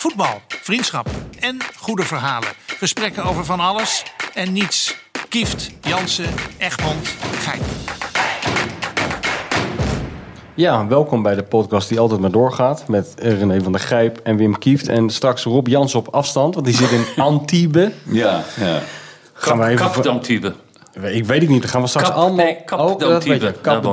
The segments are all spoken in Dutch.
Voetbal, vriendschap en goede verhalen. Gesprekken over van alles en niets. Kieft, Jansen, Egmond, Gein. Ja, welkom bij de podcast die altijd maar doorgaat. Met René van der Gijp en Wim Kieft. En straks Rob Jans op afstand, want die zit in Antibes. Ja, ja. Gaan even... Kap. Ik weet het niet, dan gaan we straks Kap- allemaal... nee, Kap Oh, dat weet je. Kap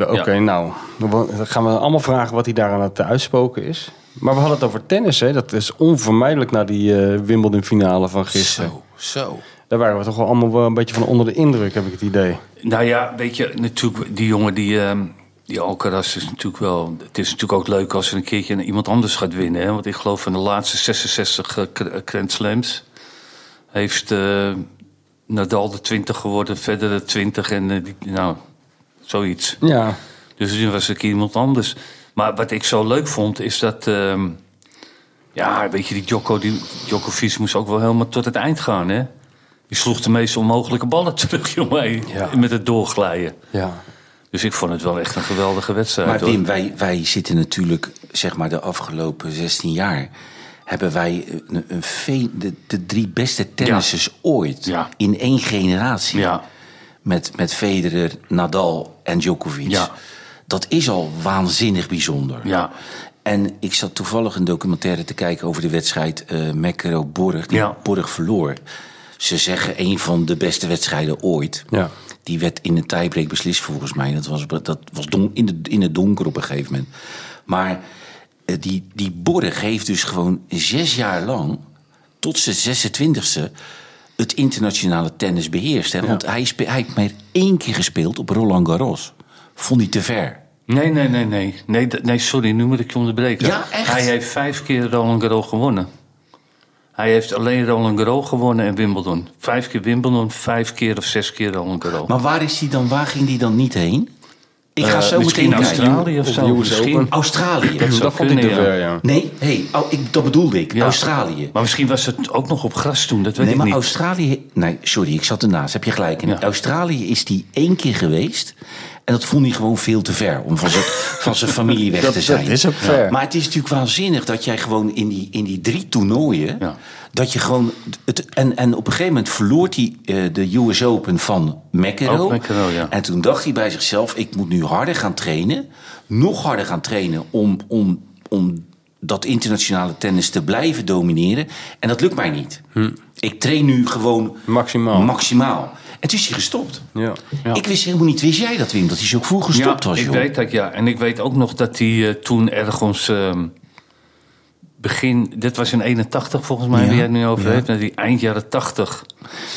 oké, Ja. nou. Dan gaan we allemaal vragen wat hij daar aan het uitspoken is. Maar we hadden het over tennis, hè. Dat is onvermijdelijk na die eh Wimbledon finale van gisteren. Zo, zo. Daar waren we toch wel allemaal wel een beetje van onder de indruk, heb ik het idee. Nou ja, weet je, natuurlijk, die jongen die, ehm, die Alcaraz is natuurlijk wel... Het is natuurlijk ook leuk als er een keertje iemand anders gaat winnen. Hè? Want ik geloof van de laatste 66 eh, Gr- Grand Slams... heeft eh, Nadal de 20 geworden, verder de 20 en eh, die, nou, zoiets. Ja, Dus nu was ik iemand anders. Maar wat ik zo leuk vond, is dat... ehm, ja, weet je, die Djoko, die Djokovic moest ook wel helemaal tot het eind gaan, hè? Die sloeg de meest onmogelijke ballen terug, jongen. Ja. Met het doorglijden. ja. Dus ik vond het wel echt een geweldige wedstrijd. Maar hoor. Wim, wij, wij zitten natuurlijk, zeg maar de afgelopen 16 jaar... hebben wij een, de, de drie beste tennissers ooit Ja. in één generatie. Ja, Met, met Federer, Nadal en Djokovic. Dat is al waanzinnig bijzonder. ja, En ik zat toevallig een documentaire te kijken over de wedstrijd eh Mekkero-Borg. Die Ja. Borg verloor. Ze zeggen een van de beste wedstrijden ooit. Ja. Die werd in een tiebreak beslist volgens mij. Dat was, dat was don, in, de, in het donker op een gegeven moment. Maar eh, die, die Borg heeft dus gewoon zes jaar lang... tot zijn 26e het internationale tennis beheerst. Hè? Want hij, hij heeft maar één keer gespeeld op Roland Garros. Vond hij te ver. Nee, nee, nee, nee. Nee, nee sorry, nu moet ik je onderbreken. Ja, echt? Hij heeft vijf keer Roland Garros gewonnen. Hij heeft alleen Roland Garros gewonnen en Wimbledon. Vijf keer Wimbledon, vijf keer of zes keer Roland Garros. Maar waar, is hij dan, waar ging hij dan niet heen? Ik ga Eh, zo misschien meteen kijken. Australië of zo. Misschien. Australië. Dat dat vond ik te ver, ja. Nee, hey, oh, ik, dat bedoelde ik. Ja. Australië. Maar misschien was het ook nog op gras toen, dat weet Nee, ik maar niet. Australië... Nee, sorry, ik zat ernaast. Heb je gelijk. In Ja. Australië is hij één keer geweest. En dat vond hij gewoon veel te ver om van zijn, van zijn familie weg Dat- te zijn. dat is ook ver. Maar het is natuurlijk waanzinnig dat jij gewoon in die, in die drie toernooien... Ja. Dat je gewoon... Het, en, en op een gegeven moment verloor hij eh, de US Open van McEnroe. Ook McEnroe, ja. En toen dacht hij bij zichzelf... ik moet nu harder gaan trainen. Nog harder gaan trainen om... om, om dat internationale tennis te blijven domineren. En dat lukt mij niet. Ik train nu gewoon Maximaal. maximaal. En toen is hij gestopt. Ja. Ja. Ik wist helemaal niet, wist jij dat Wim, dat hij zo vroeg gestopt ja, was, ik joh? weet dat, ja. En ik weet ook nog dat hij eh, toen ergens... ehm, begin... Dit was in 81 volgens mij, Ja, wie jij het nu over ja. heeft. Dat hij eind jaren 80...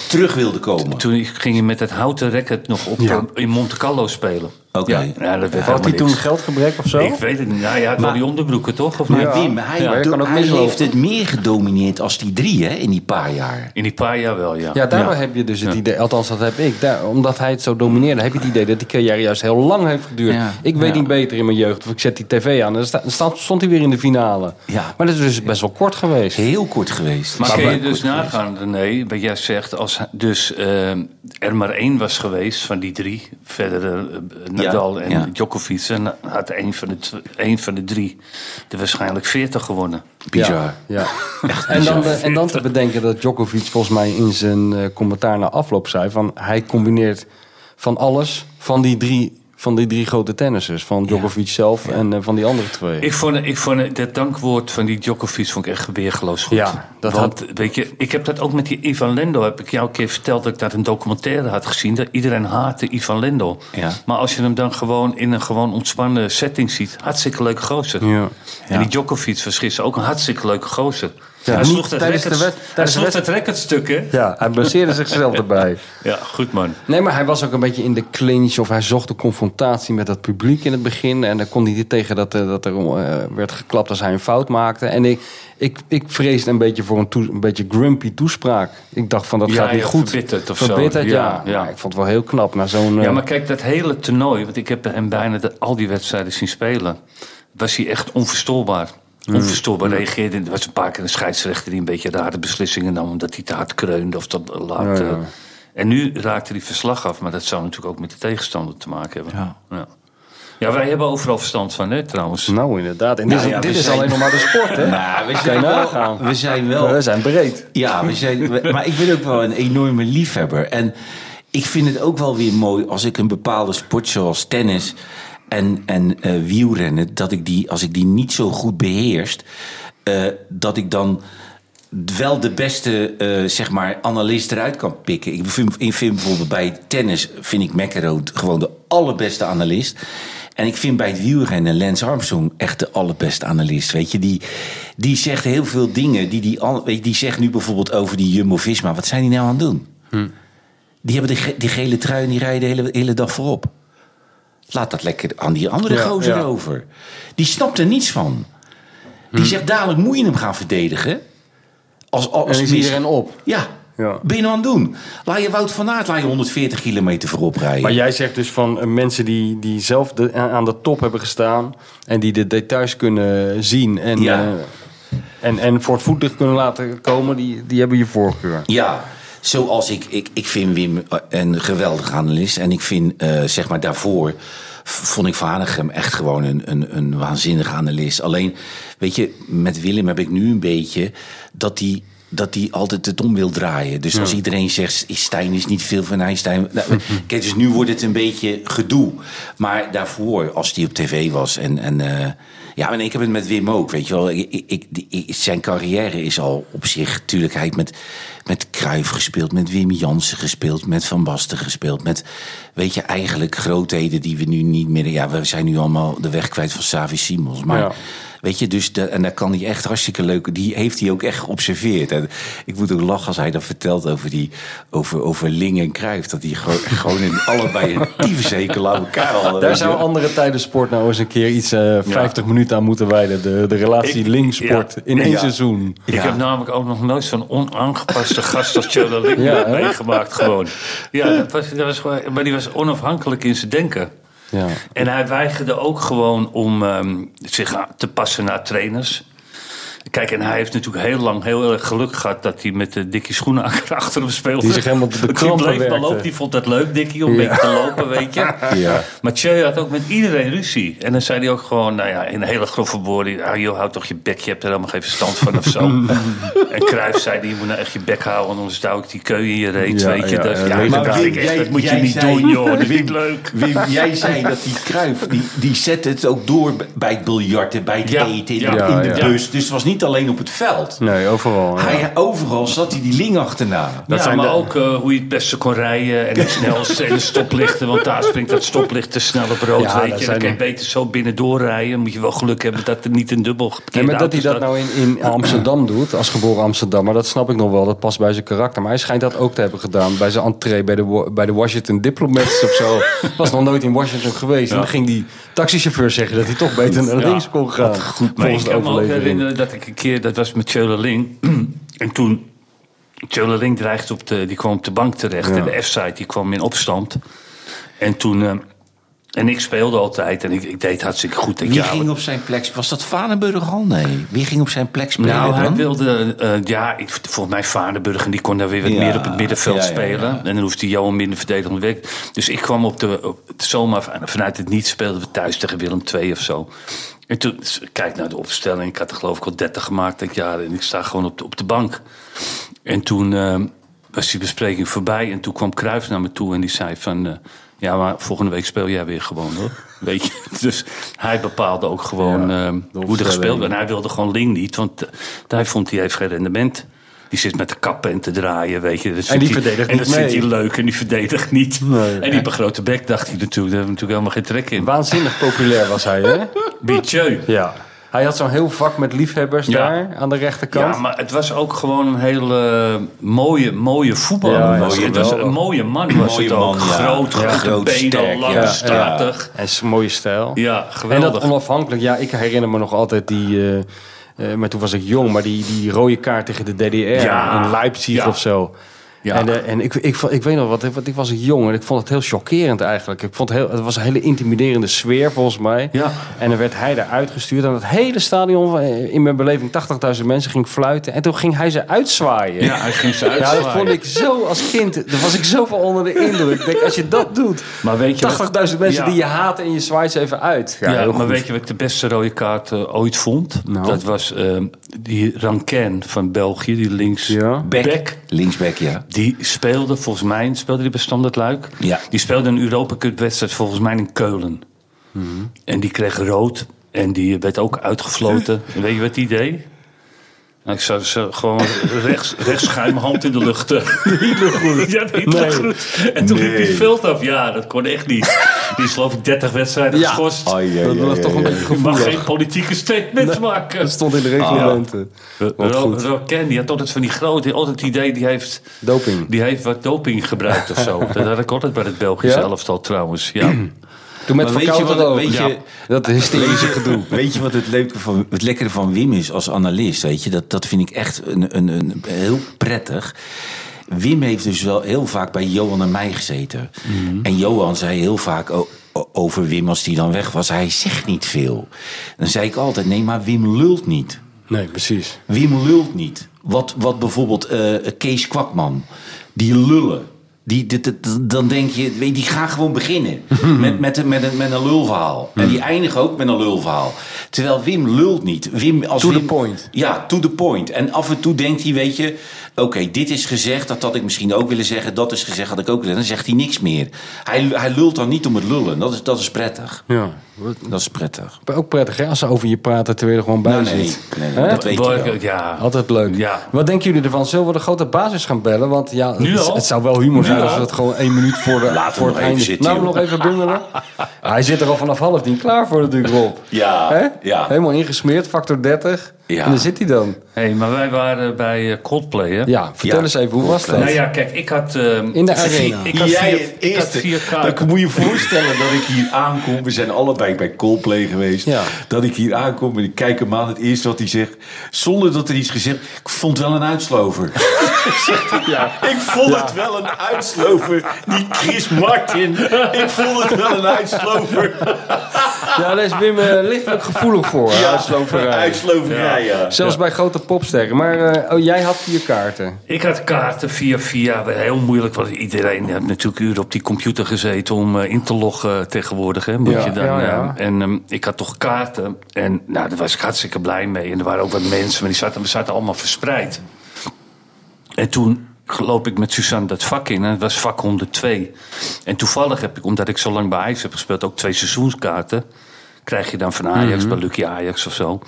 Terug wilde komen. Toen ging hij met het houten racket nog op, Ja. in Monte Carlo spelen. Oké. Ja, ja, dat Had hij toen geldgebrek of zo? Ik weet het niet. Nou, wel Maar- die onderbroeken, toch? Of Maar niet? Wim, hij, Ja, do- heeft het meer gedomineerd als die drie, hè, in die paar jaar. In die paar jaar wel, ja. Ja, daardoor heb je dus het idee, althans dat heb ik, daar, omdat hij het zo domineerde, heb je het idee dat die carrière juist heel lang heeft geduurd. Ja. Ik weet Ja. niet beter in mijn jeugd, of ik zet die tv aan en dan sta- dan staat- stond hij weer in de finale. Ja. Maar dat is dus best wel kort geweest. Heel kort geweest. Maar kun je dus geweest. nagaan, René, wat jij zegt, als dus eh, er maar één was geweest van die drie, verder eh, Nadal en ja. Djokovic, en had één van, de één van de drie er waarschijnlijk 40 gewonnen. Bizar. Ja. En, dan, en dan te bedenken dat Djokovic volgens mij in zijn eh, commentaar na afloop zei van hij combineert van alles van die drie, van die drie grote tennissers. Van Djokovic zelf en eh, van die andere twee. Ik vond, ik vond dat dankwoord van die Djokovic vond ik echt weergeloos goed. Ja, dat Want, weet je, ik heb dat ook met die Ivan Lendl. Heb ik jou een keer verteld dat ik dat een documentaire had gezien. Dat iedereen haatte Ivan Lendl. Ja. Maar als je hem dan gewoon in een gewoon ontspannen setting ziet. Hartstikke leuke gozer. Ja. En die Djokovic was gisteren ook een hartstikke leuke gozer. Hij niet sloeg dat tijdens de record- hij tijdens sloeg wed- dat recordstuk, hè? Ja, hij blesseerde zichzelf erbij. Ja, goed man. Nee, maar hij was ook een beetje in de clinch of hij zocht de confrontatie met het publiek in het begin. En dan kon hij niet tegen dat, eh, dat er eh, werd geklapt als hij een fout maakte. En ik, ik, ik vreesde een beetje voor een, toe- een beetje grumpy toespraak. Ik dacht van dat Ja, gaat niet ja, goed. verbitterd of zo. Verbitterd, ja. Ja, ja. Maar ik vond het wel heel knap na zo'n... Ja, eh, maar kijk, dat hele toernooi, want ik heb hem bijna de, al die wedstrijden zien spelen, was hij echt onverstoorbaar. Onverstoorbaar reageerde. Er was een paar keer een scheidsrechter die een beetje rare beslissingen nam, omdat hij te hard kreunde of te laat. Ja, ja. eh. En nu raakte hij verslag af, maar dat zou natuurlijk ook met de tegenstander te maken hebben. Ja. Ja. Ja, wij hebben overal verstand van, hè, trouwens. Nou, inderdaad. En dit, Nou is, ja, dit is zijn- alleen nog maar de sport, hè? Nou, we zijn, wel, we zijn wel We zijn breed. Ja, we zijn, maar ik ben ook wel een enorme liefhebber. En ik vind het ook wel weer mooi als ik een bepaalde sport zoals tennis en, en eh, wielrennen, dat ik die, als ik die niet zo goed beheerst, eh, dat ik dan wel de beste eh, zeg maar, analist eruit kan pikken. Ik vind, ik vind bijvoorbeeld bij tennis vind ik McEnroe gewoon de allerbeste analist. En ik vind bij het wielrennen Lance Armstrong echt de allerbeste analist. Weet je, die, die zegt heel veel dingen. Die, die, weet je, die zegt nu bijvoorbeeld over die Jumbo-Visma. Wat zijn die nou aan het doen? Die hebben die, die gele trui en die rijden de hele, hele dag voorop. Laat dat lekker aan die andere Ja, gozer ja. over. Die snapt er niets van. Die zegt dadelijk moet je hem gaan verdedigen. Als, als, En is mis- iedereen op. Ja. Ja. Ben je nou aan het doen? Laat je Wout van Aert laat je 140 kilometer voorop rijden. Maar jij zegt dus van eh, mensen die, die zelf de, aan de top hebben gestaan... en die de details kunnen zien en, Ja. eh, en, en voor het voetlicht kunnen laten komen... die, die hebben je voorkeur. Ja, zoals ik, ik, ik vind Wim eh, een geweldige analist. En ik vind, eh, zeg maar, daarvoor vond ik Van Hanegem echt gewoon een, een, een waanzinnige analist. Alleen, weet je, met Willem heb ik nu een beetje dat hij dat hij altijd het om wil draaien. Dus als iedereen zegt, Stijn is niet veel van Einstein. Nou, kijk, dus nu wordt het een beetje gedoe. Maar daarvoor, als hij op tv was en... en eh, ja, en ik heb het met Wim ook, weet je wel. Ik, ik, ik- die- ik- zijn carrière is al op zich... Tuurlijk, hij met, met Cruijff gespeeld, met Wim Jansen gespeeld... met Van Basten gespeeld, met, weet je, eigenlijk grootheden die we nu niet meer... Ja, we zijn nu allemaal de weg kwijt van Savi Simons, maar... Ja. Weet je, dus de, en daar kan hij echt hartstikke leuk. Die heeft hij ook echt geobserveerd. En ik moet ook lachen als hij dat vertelt over, die, over, over Ling en Cruijff. Dat die gewoon, gewoon in allebei een tyfushekel aan elkaar hadden. Daar zou andere tijden sport nou eens een keer iets eh 50 minuten aan moeten wijden. De, de relatie Ik- linksport ja. in één Ja. seizoen. Ik heb namelijk ook nog nooit zo'n onaangepaste gast als hè? meegemaakt gewoon. Ja, dat was, dat was gewoon, maar die was onafhankelijk in zijn denken. Ja. En hij weigerde ook gewoon om ehm, zich te passen naar trainers. Kijk, en hij heeft natuurlijk heel lang heel erg geluk gehad dat hij met de Dikkie Schoenenakker achter hem speelde. Die zich helemaal op de Die bleef lopen, die vond dat leuk, Dikkie, om een Ja. beetje te lopen, weet je. Ja. Maar Tjeu had ook met iedereen ruzie. En dan zei hij ook gewoon, nou ja, in hele grove woorden... Ah, joh, houd toch je bek, je hebt er helemaal geen verstand van of zo. en Cruijff zei, je moet nou echt je bek houden... anders duw ik die keu in je reet, Ja, weet je. ja, dat, ja, ja, maar dat ik jij- moet je niet zei- doen, joh. Dat is niet leuk. Wim, jij zei dat die Kruif, die, die zette het ook door bij het biljarten, bij het eten, in, de bus. Dus het was niet alleen op het veld. Nee, overal. ja. Hij, overal zat hij die ling achterna. ja, zijn maar de- ook eh, hoe je het beste kon rijden en het snelste en de stoplichten. Want daar springt dat stoplicht te snel op rood, Ja, weet dat je. Dan kan je de- beter zo binnendoor rijden. Moet je wel geluk hebben dat er niet een dubbel Nee, geparkeerde maar dat hij dat nou in, in Amsterdam doet, als geboren Amsterdammer, dat snap ik nog wel. Dat past bij zijn karakter. Maar hij schijnt dat ook te hebben gedaan bij zijn entree bij de, bij de Washington Diplomats of zo. Was nog nooit in Washington geweest. En dan ging die taxichauffeur zeggen dat hij toch beter naar Ja. links kon gaan. Maar volgens ik kan me ook herinneren dat ik een keer, dat was met Chola Ling. en toen, Chola Ling dreigde op de, die kwam op de bank terecht. Ja. En de F-site die kwam in opstand. En toen, eh, en ik speelde altijd en ik, ik deed hartstikke goed. Ik, Wie ja, ging op zijn plek? Was dat Vanenburg al? Nee. Wie ging op zijn plek spelen Nou, hij wilde, eh, ja, ik, volgens mij Vaardenburg en die kon daar weer wat Ja, meer op het middenveld ja, spelen. En dan hoefde Johan minder verdedigend werk. Dus ik kwam op de, op zomaar vanuit het niet speelden we thuis tegen Willem II of zo. En toen, kijk naar de opstelling, ik had er geloof ik al 30 gemaakt. Denk, ja, en ik sta gewoon op de, op de bank. En toen eh, was die bespreking voorbij en toen kwam Cruijff naar me toe en die zei van... eh, ja, maar volgende week speel jij weer gewoon, hoor. Weet je? Dus hij bepaalde ook gewoon Ja, eh, de hoe er gespeeld werd. En hij wilde gewoon Ling niet, want eh, hij vond hij heeft geen rendement. Die zit met de kappen en te draaien, weet je. Dat En die verdedigt En dat vindt hij leuk en die verdedigt niet. Nee. en die heeft een grote bek, dacht hij natuurlijk. Daar hebben we natuurlijk helemaal geen trek in. Waanzinnig populair was hij, hè? Bietjeu. Ja. Hij had zo'n heel vak met liefhebbers Ja. daar aan de rechterkant. Ja, maar het was ook gewoon een hele mooie, mooie voetballer. Ja, het. het was geweldig. een mooie man was Mooie ook. man, ja. Groot, Groot, sterk, lang, ja. statig. En zijn mooie stijl. Ja, En geweldig. dat onafhankelijk, ja, ik herinner me nog altijd die. eh, eh, maar toen was ik jong, maar die, die rode kaart tegen de DDR Ja. in Leipzig Ja. of zo. Ja. En, eh, en ik, ik, ik, weet nog wat, wat, ik was jong en ik vond het heel chockerend eigenlijk. Ik vond het, heel, het was een hele intimiderende sfeer volgens mij. Ja. En dan werd hij eruit gestuurd en het hele stadion, eh, in mijn beleving 80.000 mensen, ging fluiten. En toen ging hij ze uitzwaaien. Ja, hij ging ze Ja, dat uitzwaaien. vond ik zo als kind. Daar was ik zoveel onder de indruk. Ik denk, als je dat doet. Maar weet je wat- 80.000 mensen Ja. die je haten en je zwaait ze even uit. Ja, heel maar goed. weet je wat ik de beste rode kaart eh, ooit vond? Nou. Dat was eh, die Ranken van België, die links Ja. Back. Linksback, ja. Die speelde volgens mij, speelde die bij Standard Luik. Ja. Die speelde een Europa Cup wedstrijd volgens mij in Keulen. Mhm. En die kreeg rood en die werd ook uitgefloten. En weet je wat die deed? Nou, ik zou ze gewoon rechts, rechts schuim hand in de lucht. eh. Ja, niet Nee. goed. En toen liep hij het veld af. Ja, dat kon echt niet. Die is geloof ik 30 wedstrijden Ja. geschorst. dat was toch een beetje Je mag geen gevoelig. politieke statements maken. Dat stond in de reglementen. Goed. Ro- Ken, die had altijd van die grote, altijd het idee, die heeft, Doping. die heeft wat doping gebruikt of zo. Dat had ik altijd bij het Belgische Ja? elftal trouwens. Ja. Toen met verkouden wat- ook. weet Ja. je- Dat hysterische gedoe. Weet je wat het, leuke van, het lekkere van Wim is als analist? Weet je? Dat, dat vind ik echt een, een, een, heel prettig. Wim heeft dus wel heel vaak bij Johan en mij gezeten. En Johan zei heel vaak over Wim als die dan weg was. Hij zegt niet veel. Dan zei ik altijd, nee, maar Wim lult niet. Nee, precies. Wim lult niet. Wat, wat bijvoorbeeld eh, Kees Kwakman, die lullen. Die, dit- dit- dan denk je, weet je, die gaan gewoon beginnen met, met, een- met, een, met een lulverhaal. En die eindigen ook met een lulverhaal. Terwijl Wim lult niet. Wim, als To the Wim- point. Ja, to the point. En af en toe denkt hij, weet je, oké, dit is gezegd, dat had ik misschien ook willen zeggen. Dat is gezegd, had ik ook willen. Dan zegt hij niks meer. Hij, hij lult dan niet om het lullen. Dat is, dat is prettig. Ja. Dat is prettig. Ook prettig hè, als ze over je praten terwijl je er gewoon bij Nou, nee, zit. nee, dat weet je wel. Ja. Altijd leuk. Ja. Wat denken jullie ervan? Zullen we de grote basis gaan bellen? Want ja, Nu het, zou wel humor zijn als we het gewoon één minuut voor, de, voor het einde... zitten, nou, nog even bungelen. Hij zit er al vanaf half tien klaar voor natuurlijk, Rob. Ja, ja. Helemaal ingesmeerd, factor 30. Ja. En daar zit hij dan. Hey, maar wij waren bij eh, Coldplay, hè? Ja, vertel Ja, eens even, hoe was dat? Nou ja, kijk, ik had... ehm, In de arena. Ik had Jij vier, het ik had eerste. vier Dan kaarten. moet je voorstellen dat ik hier aankom. We zijn allebei bij Coldplay geweest. Ja. Dat ik hier aankom en ik kijk hem aan. Het eerste wat hij zegt. Zonder dat er iets gezegd. Ik vond wel een uitslover. Zegt hij. Ik vond het wel een uitslover. Die Chris Martin. Ik vond het wel een uitslover. Ja, daar is Wim eh, lichtelijk gevoelig voor. Ja. Uitsloverij, ja. Zelfs bij grote popsterren. Maar eh, oh, jij had vier kaarten. Ik had kaarten via via. Heel moeilijk, want iedereen heeft natuurlijk uren op die computer gezeten om eh, in te loggen tegenwoordig. Hè, moet Ja, je dan, ja, ja. en ehm, ik had toch kaarten. En nou, daar was ik hartstikke blij mee. En er waren ook wat mensen, maar die zaten, we zaten allemaal verspreid. En toen loop ik met Suzanne dat vak in. En het was vak 102. En toevallig heb ik, omdat ik zo lang bij Ajax heb gespeeld, ook twee seizoenskaarten. Krijg je dan van Ajax, Mhm. bij Lucky Ajax of zo.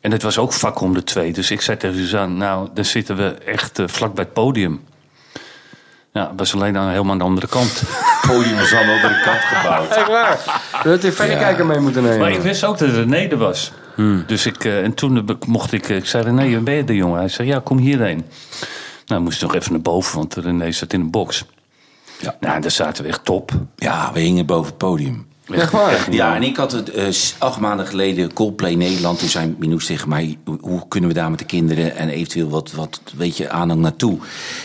En het was ook vak 102. Dus ik zei tegen Suzanne, nou, dan zitten we echt eh, vlak bij het podium. Ja, het was alleen dan helemaal aan de andere kant. Het podium was aan de andere kant gebouwd. Echt waar. We hadden de verrekijker mee moeten nemen. Maar ik wist ook dat René er was. Dus ik, eh, en toen mocht ik, eh, ik zei René, ben je de jongen? Hij zei, ja, kom hierheen. Nou, moest nog even naar boven, want René zat in een box. Ja. Nou, daar zaten we echt top. Ja, we hingen boven het podium. Echt waar? Ja, en ik had het eh, acht maanden geleden Coldplay Nederland. Toen zei Minoes tegen mij, hoe- kunnen we daar met de kinderen en eventueel wat, wat weet je, aanhang naartoe.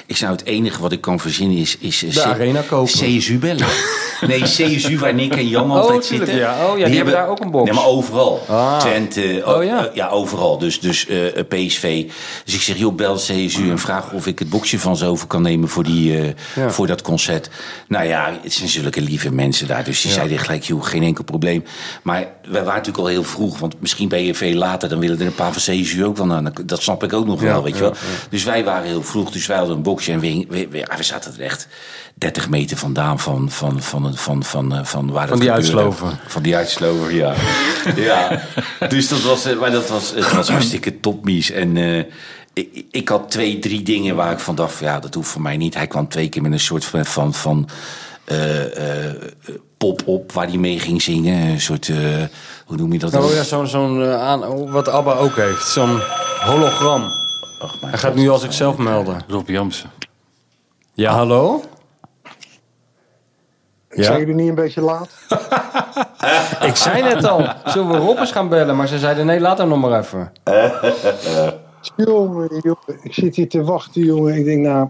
Ik zou het enige wat ik kan verzinnen is... is eh, De C- arena kopen. CSU bellen. Nee, CSU waar Nick en Jan Oh, altijd tuurlijk, zitten. ja. Oh, ja, die hebben daar ook een box. Nee, maar overal. Ah. Twente, Oh, oh, ja. ja. overal. Dus, dus eh, PSV. Dus ik zeg, joh, bel CSU en vraag of ik het boxje van ze over kan nemen voor, die, eh, Ja. voor dat concert. Nou ja, het zijn zulke lieve mensen daar. Dus die zeiden gelijk, joh, geen enkel probleem. Maar wij waren natuurlijk al heel vroeg. Want misschien ben je veel later, dan willen er een paar van CSU ook wel naar. Dat snap ik ook nog wel, weet je wel. Dus wij waren heel vroeg. Dus wij hadden een boxje en we, hing- we, we, ja, we zaten er echt 30 meter vandaan van, van, van, van, van, van, van waar Van die uitslover. Van die uitslover, ja. ja. Dus dat was, eh, maar dat was, het was hartstikke topmies. En eh, ik, ik had twee, drie dingen waar ik van dacht, ja, dat hoeft voor mij niet. Hij kwam twee keer met een soort van, van, van eh, eh, pop op waar hij mee ging zingen. Een soort, eh, hoe noem je dat? Oh ook? ja, zo'n, zo'n eh, aan, oh, wat ABBA ook heeft. Zo'n hologram. Hij gaat nu als zichzelf melden. Rob Jamsen. Ja, hallo? Zijn jullie niet een beetje laat? Ik zei net al, zullen we Rob eens gaan bellen? Maar ze zeiden nee, laat hem nog maar even. Jongen, jongen, ik zit hier te wachten, jongen. Ik denk, nou,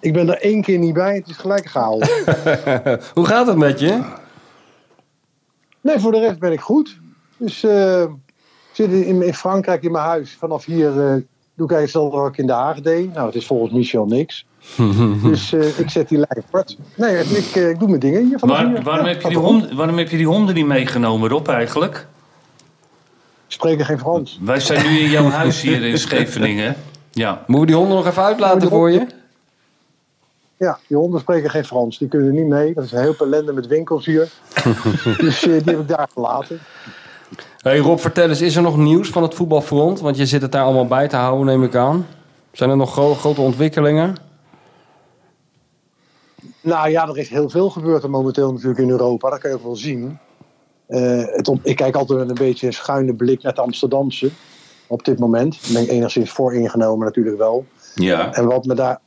Ik ben er één keer niet bij. Het is gelijk gehaald. Hoe gaat het met je? nee, voor de rest ben ik goed. Dus eh, ik zit in, in Frankrijk in mijn huis. Vanaf hier eh, doe ik eigenlijk hetzelfde wat ik in Haag deed. Nou, het is volgens Michel niks. dus eh, ik zet die lijn kort. Nee, ik, eh, ik doe mijn dingen hier vanaf Waar- hier. waarom, Ja, heb je die honden, waarom heb je die honden niet meegenomen, Rob, eigenlijk? Ik spreek geen Frans. Wij zijn nu in jouw huis hier in Scheveningen. Ja. Moeten we die honden nog even uitlaten voor je? Ja, die honden spreken geen Frans. Die kunnen niet mee. Dat is een heel ellende met winkels hier. dus eh, die heb ik daar gelaten. Hey Rob, vertel eens, is er nog nieuws van het voetbalfront? Want je zit het daar allemaal bij te houden, neem ik aan. Zijn er nog gro- grote ontwikkelingen? Nou ja, er is heel veel gebeurd er momenteel natuurlijk in Europa. Dat kan je ook wel zien. Eh, het ik kijk altijd met een beetje een schuine blik naar het Amsterdamse. Op dit moment. Daar ben ik enigszins voor ingenomen natuurlijk wel. Ja. En wat me daar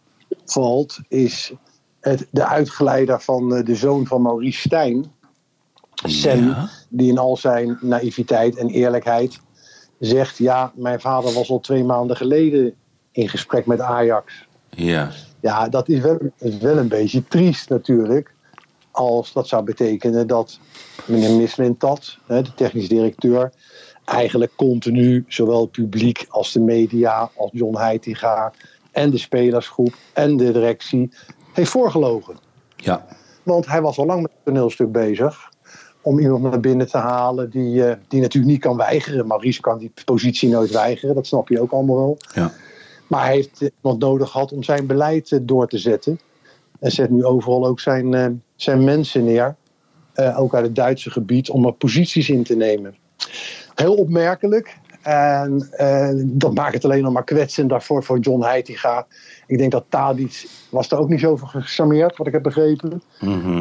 valt is het, de uitgeleider van eh, de zoon van Maurice Stijn. Sam, Ja. die in al zijn naïviteit en eerlijkheid zegt... ja, mijn vader was al twee maanden geleden in gesprek met Ajax. Ja. Ja, dat is wel, is wel een beetje triest natuurlijk. Als dat zou betekenen dat meneer Mislintat, de technisch directeur, eigenlijk continu zowel het publiek als de media, als John Heitinga en de spelersgroep en de directie heeft voorgelogen. Ja. Want hij was al lang met het toneelstuk bezig. Om iemand naar binnen te halen die, eh, die natuurlijk niet kan weigeren. Maurice kan die positie nooit weigeren, dat snap je ook allemaal wel. Ja. Maar hij heeft iemand nodig gehad om zijn beleid eh, door te zetten. En zet nu overal ook zijn, eh, zijn mensen neer. ook uit het Duitse gebied, om er posities in te nemen. Heel opmerkelijk. En eh, dat maakt het alleen nog maar kwetsend daarvoor voor John Heitinga. Ik denk dat Tadic was er ook niet zo van gecharmeerd, wat ik heb begrepen.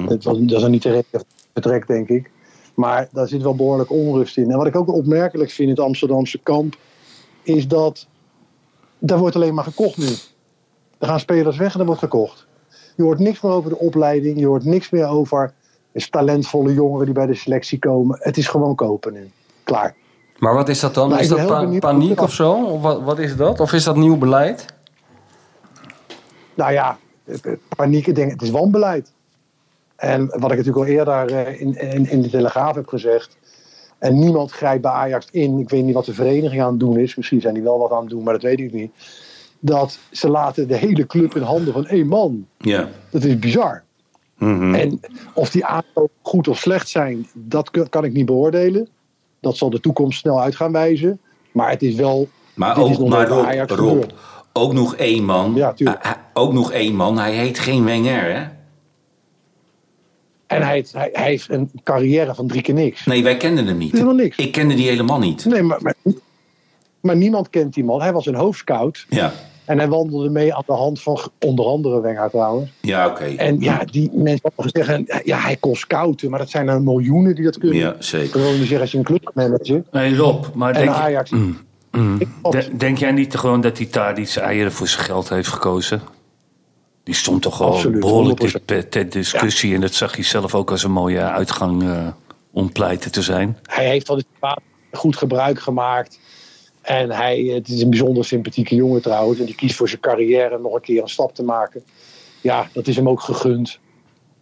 Het was, dat is dan niet de reden van vertrek, denk ik. Maar daar zit wel behoorlijk onrust in. En wat ik ook opmerkelijk vind in het Amsterdamse kamp, is dat daar wordt alleen maar gekocht nu. Er gaan spelers weg en er wordt gekocht. Je hoort niks meer over de opleiding. Je hoort niks meer over talentvolle jongeren die bij de selectie komen. Het is gewoon kopen nu. Klaar. Maar wat is dat dan? Is dat pa- paniek of zo? Of wat, wat is dat? Of is dat nieuw beleid? Nou ja, paniek, ik denk, het is wanbeleid. En wat ik natuurlijk al eerder eh, in, in, in de Telegraaf heb gezegd. En niemand grijpt bij Ajax in. Ik weet niet wat de vereniging aan het doen is. Misschien zijn die wel wat aan het doen, maar dat weet ik niet. Dat ze laten de hele club in handen van één man. Ja. Dat is bizar. Mhm. En of die aankopen goed of slecht zijn, dat kan ik niet beoordelen. Dat zal de toekomst snel uit gaan wijzen. Maar het is wel. Maar is ook, maar Rob, Ajax Rob, gebeurd. ook nog één man. Ja, tuurlijk. Ook nog één man. Hij heet geen Wenger, hè? En hij, heeft- hij, hij heeft een carrière van drie keer niks. Nee, wij kenden hem niet. Helemaal niks. Ik kende die helemaal niet. Nee, maar, maar, maar niemand kent die man. Hij was een hoofdscout. Ja, En hij wandelde mee aan de hand van onder andere Wenger trouwens. ja oké. En ja, die mensen mogen zeggen, ja, hij kon scouten. Maar dat zijn er miljoenen die dat kunnen. Ja, Ik zeker. niet zeggen als je een clubmanager. Nee, Rob, maar En denk, je- Ajax. de- denk jij niet gewoon dat hij daar iets eieren voor zijn geld heeft gekozen? Die stond toch al Absoluut, behoorlijk 100%. ter, ter discussie. En dat zag hij zelf ook als een mooie uitgang eh, om pleiten te zijn. hij heeft de situatie goed gebruik gemaakt. En hij, het is een bijzonder sympathieke jongen trouwens. En die kiest voor zijn carrière nog een keer een stap te maken. Ja, dat is hem ook gegund.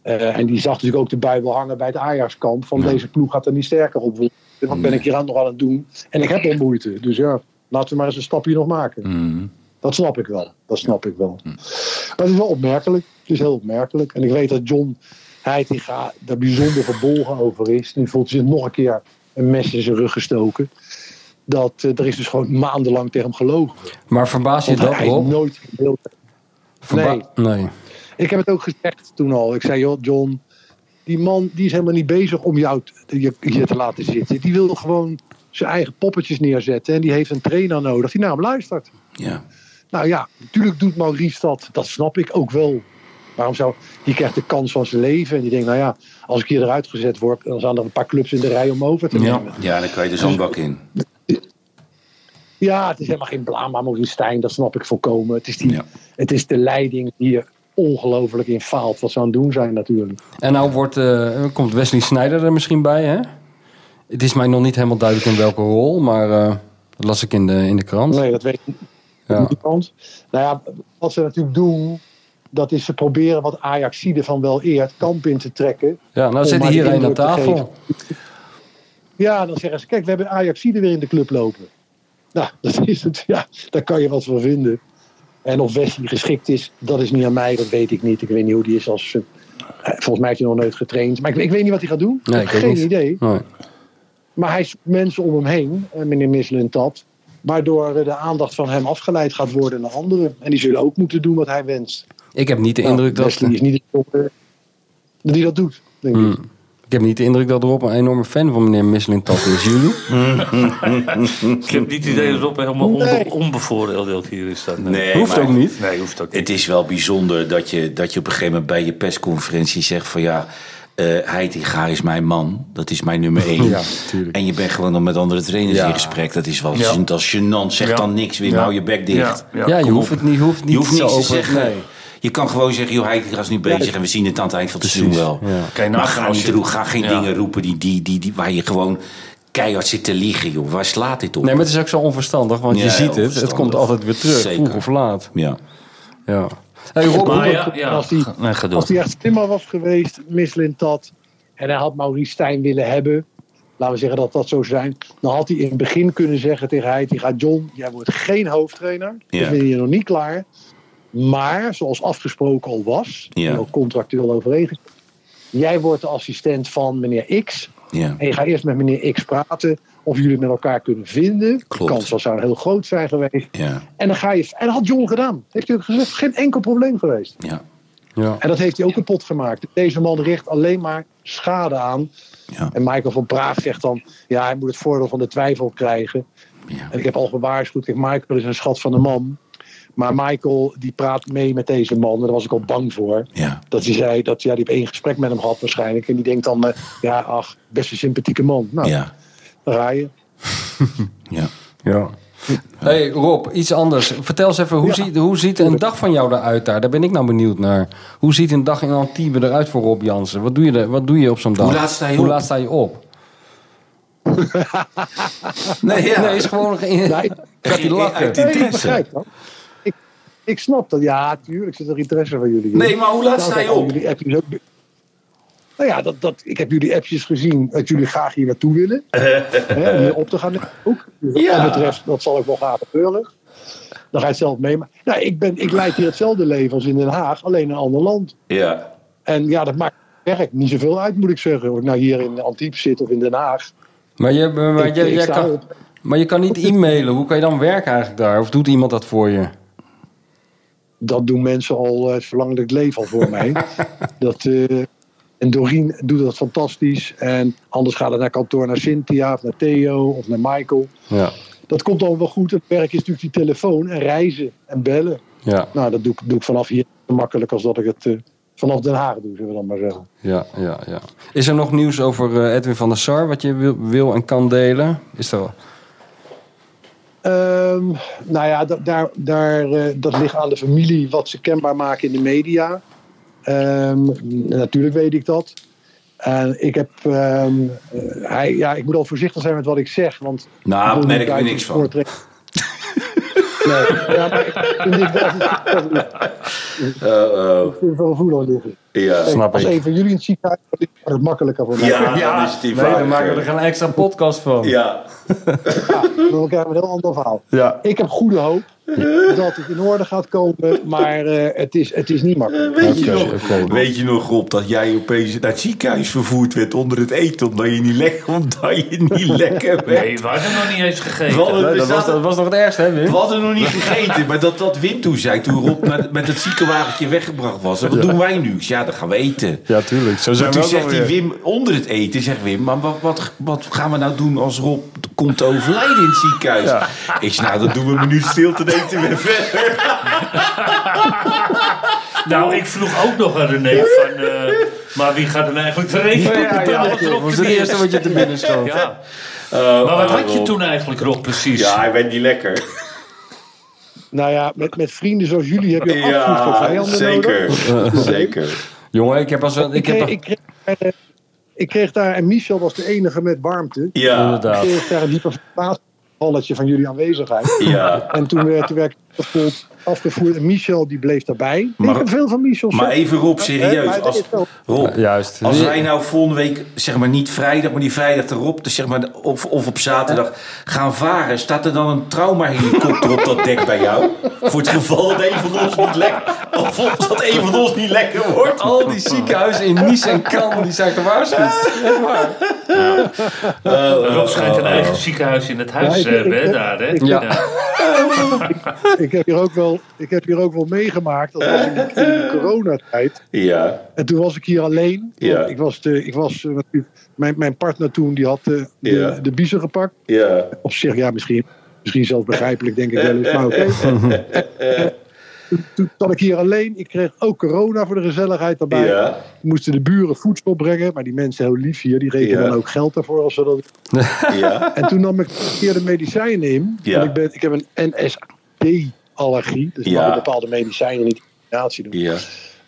Eh, en die zag natuurlijk ook de Bijbel hangen bij het Ajax-kamp. Van deze ploeg gaat er niet sterker op worden. Wat ben ik hier aan nog aan het doen? En ik heb al moeite. Dus ja, laten we maar eens een stapje nog maken. Mm. Dat snap ik wel. Dat snap ik wel. Maar het is wel opmerkelijk. Het is heel opmerkelijk. En ik weet dat John Heitinga daar bijzonder verbolgen over is. Nu voelt hij zich nog een keer een mes in zijn rug gestoken. Dat eh, er is dus gewoon maandenlang tegen hem gelogen. Maar verbaas je Want dat, hij Rob? nooit in beeld. Verba- Nee. nee. Ik heb het ook gezegd toen al. Ik zei, joh, John, die man die is helemaal niet bezig om jou je- hier te laten zitten. Die wil gewoon zijn eigen poppetjes neerzetten. En die heeft een trainer nodig die naar hem luistert. Ja. Nou ja, natuurlijk doet Maurice dat. Dat snap ik ook wel. Waarom zou... Die krijgt de kans van zijn leven. En die denkt, nou ja, als ik hier eruit gezet word... dan staan er een paar clubs in de rij om over te Ja. nemen. ja, dan kan je de zandbak in. Ja, het is helemaal geen Maurice Stijn. Dat snap ik volkomen. Het is, die, Ja. het is de leiding die ongelooflijk in faalt. Wat ze aan het doen zijn natuurlijk. En nou wordt, eh, komt Wesley Sneijder er misschien bij, hè? Het is mij nog niet helemaal duidelijk in welke rol, maar eh, dat las ik in de, in de krant. Nee, dat weet Ja. niemand. Nou ja, wat ze natuurlijk doen, Dat is ze proberen wat Ajaxide van wel eer kamp in te trekken. Ja, nou zit hier een aan tafel. Ja, dan zeggen ze, kijk, we hebben Ajaxide weer in de club lopen. Nou, dat is het, ja, daar kan je wat van vinden. En of Wesley geschikt is, dat is niet aan mij, dat weet ik niet. Ik weet niet hoe die is als... eh, volgens mij heeft hij nog nooit getraind. Maar ik, ik weet niet wat hij gaat doen. Nee, ik heb geen niet. idee. Nee. Maar hij zoekt mensen om hem heen, eh, meneer Misselentat. Waardoor eh, de aandacht van hem afgeleid gaat worden naar anderen. En die zullen ook moeten doen wat hij wenst. Ik heb niet de Nou, indruk dat... Wesley is niet de jongen die dat doet, denk ik. Hmm. Ik heb niet de indruk dat Rob een enorme fan van meneer Misselintat is. Jullie? Ik heb niet het idee dat Rob helemaal onbe Nee. onbevooroordeeld hier is. Dat, Nee, Hoeft maar ook niet. Nee, hoeft ook niet. Het is wel bijzonder dat je, dat je op een gegeven moment bij je persconferentie zegt van ja, eh Heitinga is mijn man. Dat is mijn nummer één. Ja, en je bent gewoon nog met andere trainers Ja. in gesprek. Dat is wel Ja. dat is gênant. Zeg Ja. dan niks. Ja. Hou je bek dicht. Ja, Ja, je hoeft het niet, hoeft niet Je hoeft niks te open. zeggen. Nee. Je kan gewoon zeggen, joh, Heitinga is nu bezig en we zien het aan het eind van het seizoen wel. Ja. Maar ga, niet je- roe- ga geen Ja. dingen roepen die, die, die, die, waar je gewoon keihard zit te liegen, joh. Waar slaat dit op? Nee, maar het is ook zo onverstandig, want Ja, je ziet het. Het komt altijd weer terug, Zeker. vroeg of laat. Ja. Ja. Hey, Rob, Maar Rob, ja, ja. Als die- Nee, ga door. Als hij echt slimmer was geweest, Mislintat, en hij had Maurice Stijn willen hebben, laten we zeggen dat dat zo zijn, dan had hij in het begin kunnen zeggen tegen hij, die gaat John, jij wordt geen hoofdtrainer, Ja. dus ben je nog niet klaar. Maar, zoals afgesproken al was, Ja. en ook contractueel overeengekomen, jij wordt de assistent van meneer X, Ja. en je gaat eerst met meneer X praten of jullie het met elkaar kunnen vinden. De kans was zou heel groot zijn geweest. Ja. En dan ga je, en dat had John gedaan. Heeft hij ook gezegd, geen enkel probleem geweest. Ja. ja. En dat heeft hij ook kapot gemaakt. Deze man richt alleen maar schade aan. Ja. En Michael van Praag zegt dan: ja, hij moet het voordeel van de twijfel krijgen. Ja. En ik heb al gewaarschuwd: kijk, Michael is een schat van een man. Maar Michael die praat mee met deze man. En daar was ik al bang voor. Ja. Dat hij zei dat ja, die heeft één gesprek met hem gehad waarschijnlijk. En die denkt dan: eh, ja, ach, best een sympathieke man. Nou, Ja. daar ga je. Ja. Ja. Hey Rob, iets anders. Vertel eens even, hoe, Ja. ziet, hoe ziet een dag van jou eruit daar? Daar ben ik nou benieuwd naar. Hoe ziet een dag in Antibes eruit voor Rob Jansen? Wat doe je, er- wat doe je op zo'n dag? Hoe laat sta je Hoe op? laat sta je op? Nee, ja. Nee, is gewoon... Nee, Gaat hij lachen? Nee, ik begrijp dat. Ik, ik snap dat. Ja, tuurlijk zit er interesse van jullie in. Nee, maar hoe laat sta je al op? jullie appjes ook- Nou ja, dat, dat, ik heb jullie appjes gezien dat jullie graag hier naartoe willen. hè, om hier op te gaan. Ook. Dus wat Ja. dat betreft, dat zal ook wel gaan gebeuren. Dan ga je het zelf mee. Maar, nou, ik, ben, ik leid hier hetzelfde leven als in Den Haag, alleen in een ander land. Ja. En ja, dat maakt werk niet zoveel uit, moet ik zeggen. Of ik nou hier in Antibes zit of in Den Haag. Maar je, maar, Ik- ik jij kan, maar je kan niet e-mailen. Hoe kan je dan werken eigenlijk daar? Of doet iemand dat voor je? Dat doen mensen al uh, zolang dat ik leef al voor mij. Dat, uh, en Doreen doet dat fantastisch. En anders gaat het naar kantoor naar Cynthia of naar Theo of naar Michael. Ja. Dat komt allemaal wel goed. Het werk is natuurlijk die telefoon en reizen en bellen. Ja, Nou, dat doe, ik- doe ik vanaf hier zo makkelijk als dat ik het uh, vanaf Den Haag doe, zullen we dan maar zeggen. ja, ja, ja. Is er nog nieuws over eh, Edwin van der Sar wat je wil, wil en kan delen? Is er... Um, nou ja, da daar, daar, uh, dat ligt aan de familie wat ze kenbaar maken in de media. Um, natuurlijk weet ik dat. En ik heb. Um, uh, hij, ja, ik moet al voorzichtig zijn met wat ik zeg. Want nou, daar merk ik er niks van. Nee, ja, maar ik vind dit wel. Uh, ik vind het wel goed liggen. Ja, snap als ik. een van jullie in het ziekenhuis is, is het makkelijker voor mij. Ja, Ja, dan is het die nee, dan maken we eh, er geen extra podcast van. Ja. Ja, dan krijgen we een heel ander verhaal. Ja. Ik heb goede hoop dat het in orde gaat komen, maar uh, het, is, het is niet makkelijk. Weet, je nog, weet je nog, Rob, dat jij opeens naar het ziekenhuis vervoerd werd onder het eten omdat je niet, le omdat je niet lekker werd? Nee, we hadden nog niet eens gegeten. Nee, dat, was, dat was nog het ergste, hè Wim? We hadden nog niet gegeten, maar dat, dat Wim toen zei, toen Rob met, met het ziekenwagentje weggebracht was. En wat doen wij nu? Ja, dat gaan we eten. Ja, tuurlijk. Zo Maar zijn toen we ook zegt hij alweer. Wim onder het eten, zegt Wim, maar wat, wat, wat gaan we nou doen als Rob komt te overlijden in het ziekenhuis? Ja. Ik zei, nou dan doen we een minuut stilte en eten we verder. Nou, ik vroeg ook nog aan René van... eh, maar wie gaat er nou eigenlijk de rekening Ja, ja, betalen? ja. Dat was de het eerste wat je te binnen schoot. Ja. Uh, Maar wat had je toen eigenlijk, Rob, precies? Ja, hij werd niet lekker. Nou ja, met, met vrienden zoals jullie heb je absoluut geen Ja, vijanden nodig. zeker. Zeker. Jongen, ik heb als een... Ik, Ik heb, kreeg, ik, kreeg, eh, ik kreeg daar, en Michel was de enige met warmte. Ja, Ik inderdaad. kreeg daar een diepe balletje van jullie aanwezigheid. ja. En toen werd, toen werd ik gespot. Afgevoerd. En Michel die bleef daarbij. Maar- ik heb veel van Michel. Maar even Rob, serieus. Als, Rob, Juist. als wij nou volgende week, zeg maar niet vrijdag, maar die vrijdag erop, dus zeg maar, of, of op zaterdag gaan varen, staat er dan een traumahelikopter op dat dek bij jou? Voor het geval dat een van ons niet lekker, of dat een van ons niet lekker wordt. Al die ziekenhuizen in Nice en Cannes die zijn gewaarschuwd. Echt waar. Rob schijnt een eigen ziekenhuis in het huis Ja, ik- ik- daar, hè? ik- Ja. ik, heb hier ook wel, ik heb hier ook wel meegemaakt. Dat was in de, in de coronatijd. Ja, En toen was ik hier alleen. Ja. Ik was, de, ik was eh, natuurlijk- mijn, mijn partner toen die had de, de, Ja. de biezen gepakt. ja, Op zich, ja, misschien, misschien zelfs begrijpelijk, denk ik wel eens. Maar oké. Eh, Toen, zat ik hier alleen. Ik kreeg ook corona voor de gezelligheid erbij. ja, Moesten de buren voedsel brengen. Maar die mensen heel lief hier, die rekenen Ja. dan ook geld daarvoor. Als ze dat... ja, En toen nam ik keer de medicijnen in. Ja. Want ik, ben, ik heb een NSAID-allergie. Dus ik Ja. mag bepaalde medicijnen niet in combinatie doen. ja,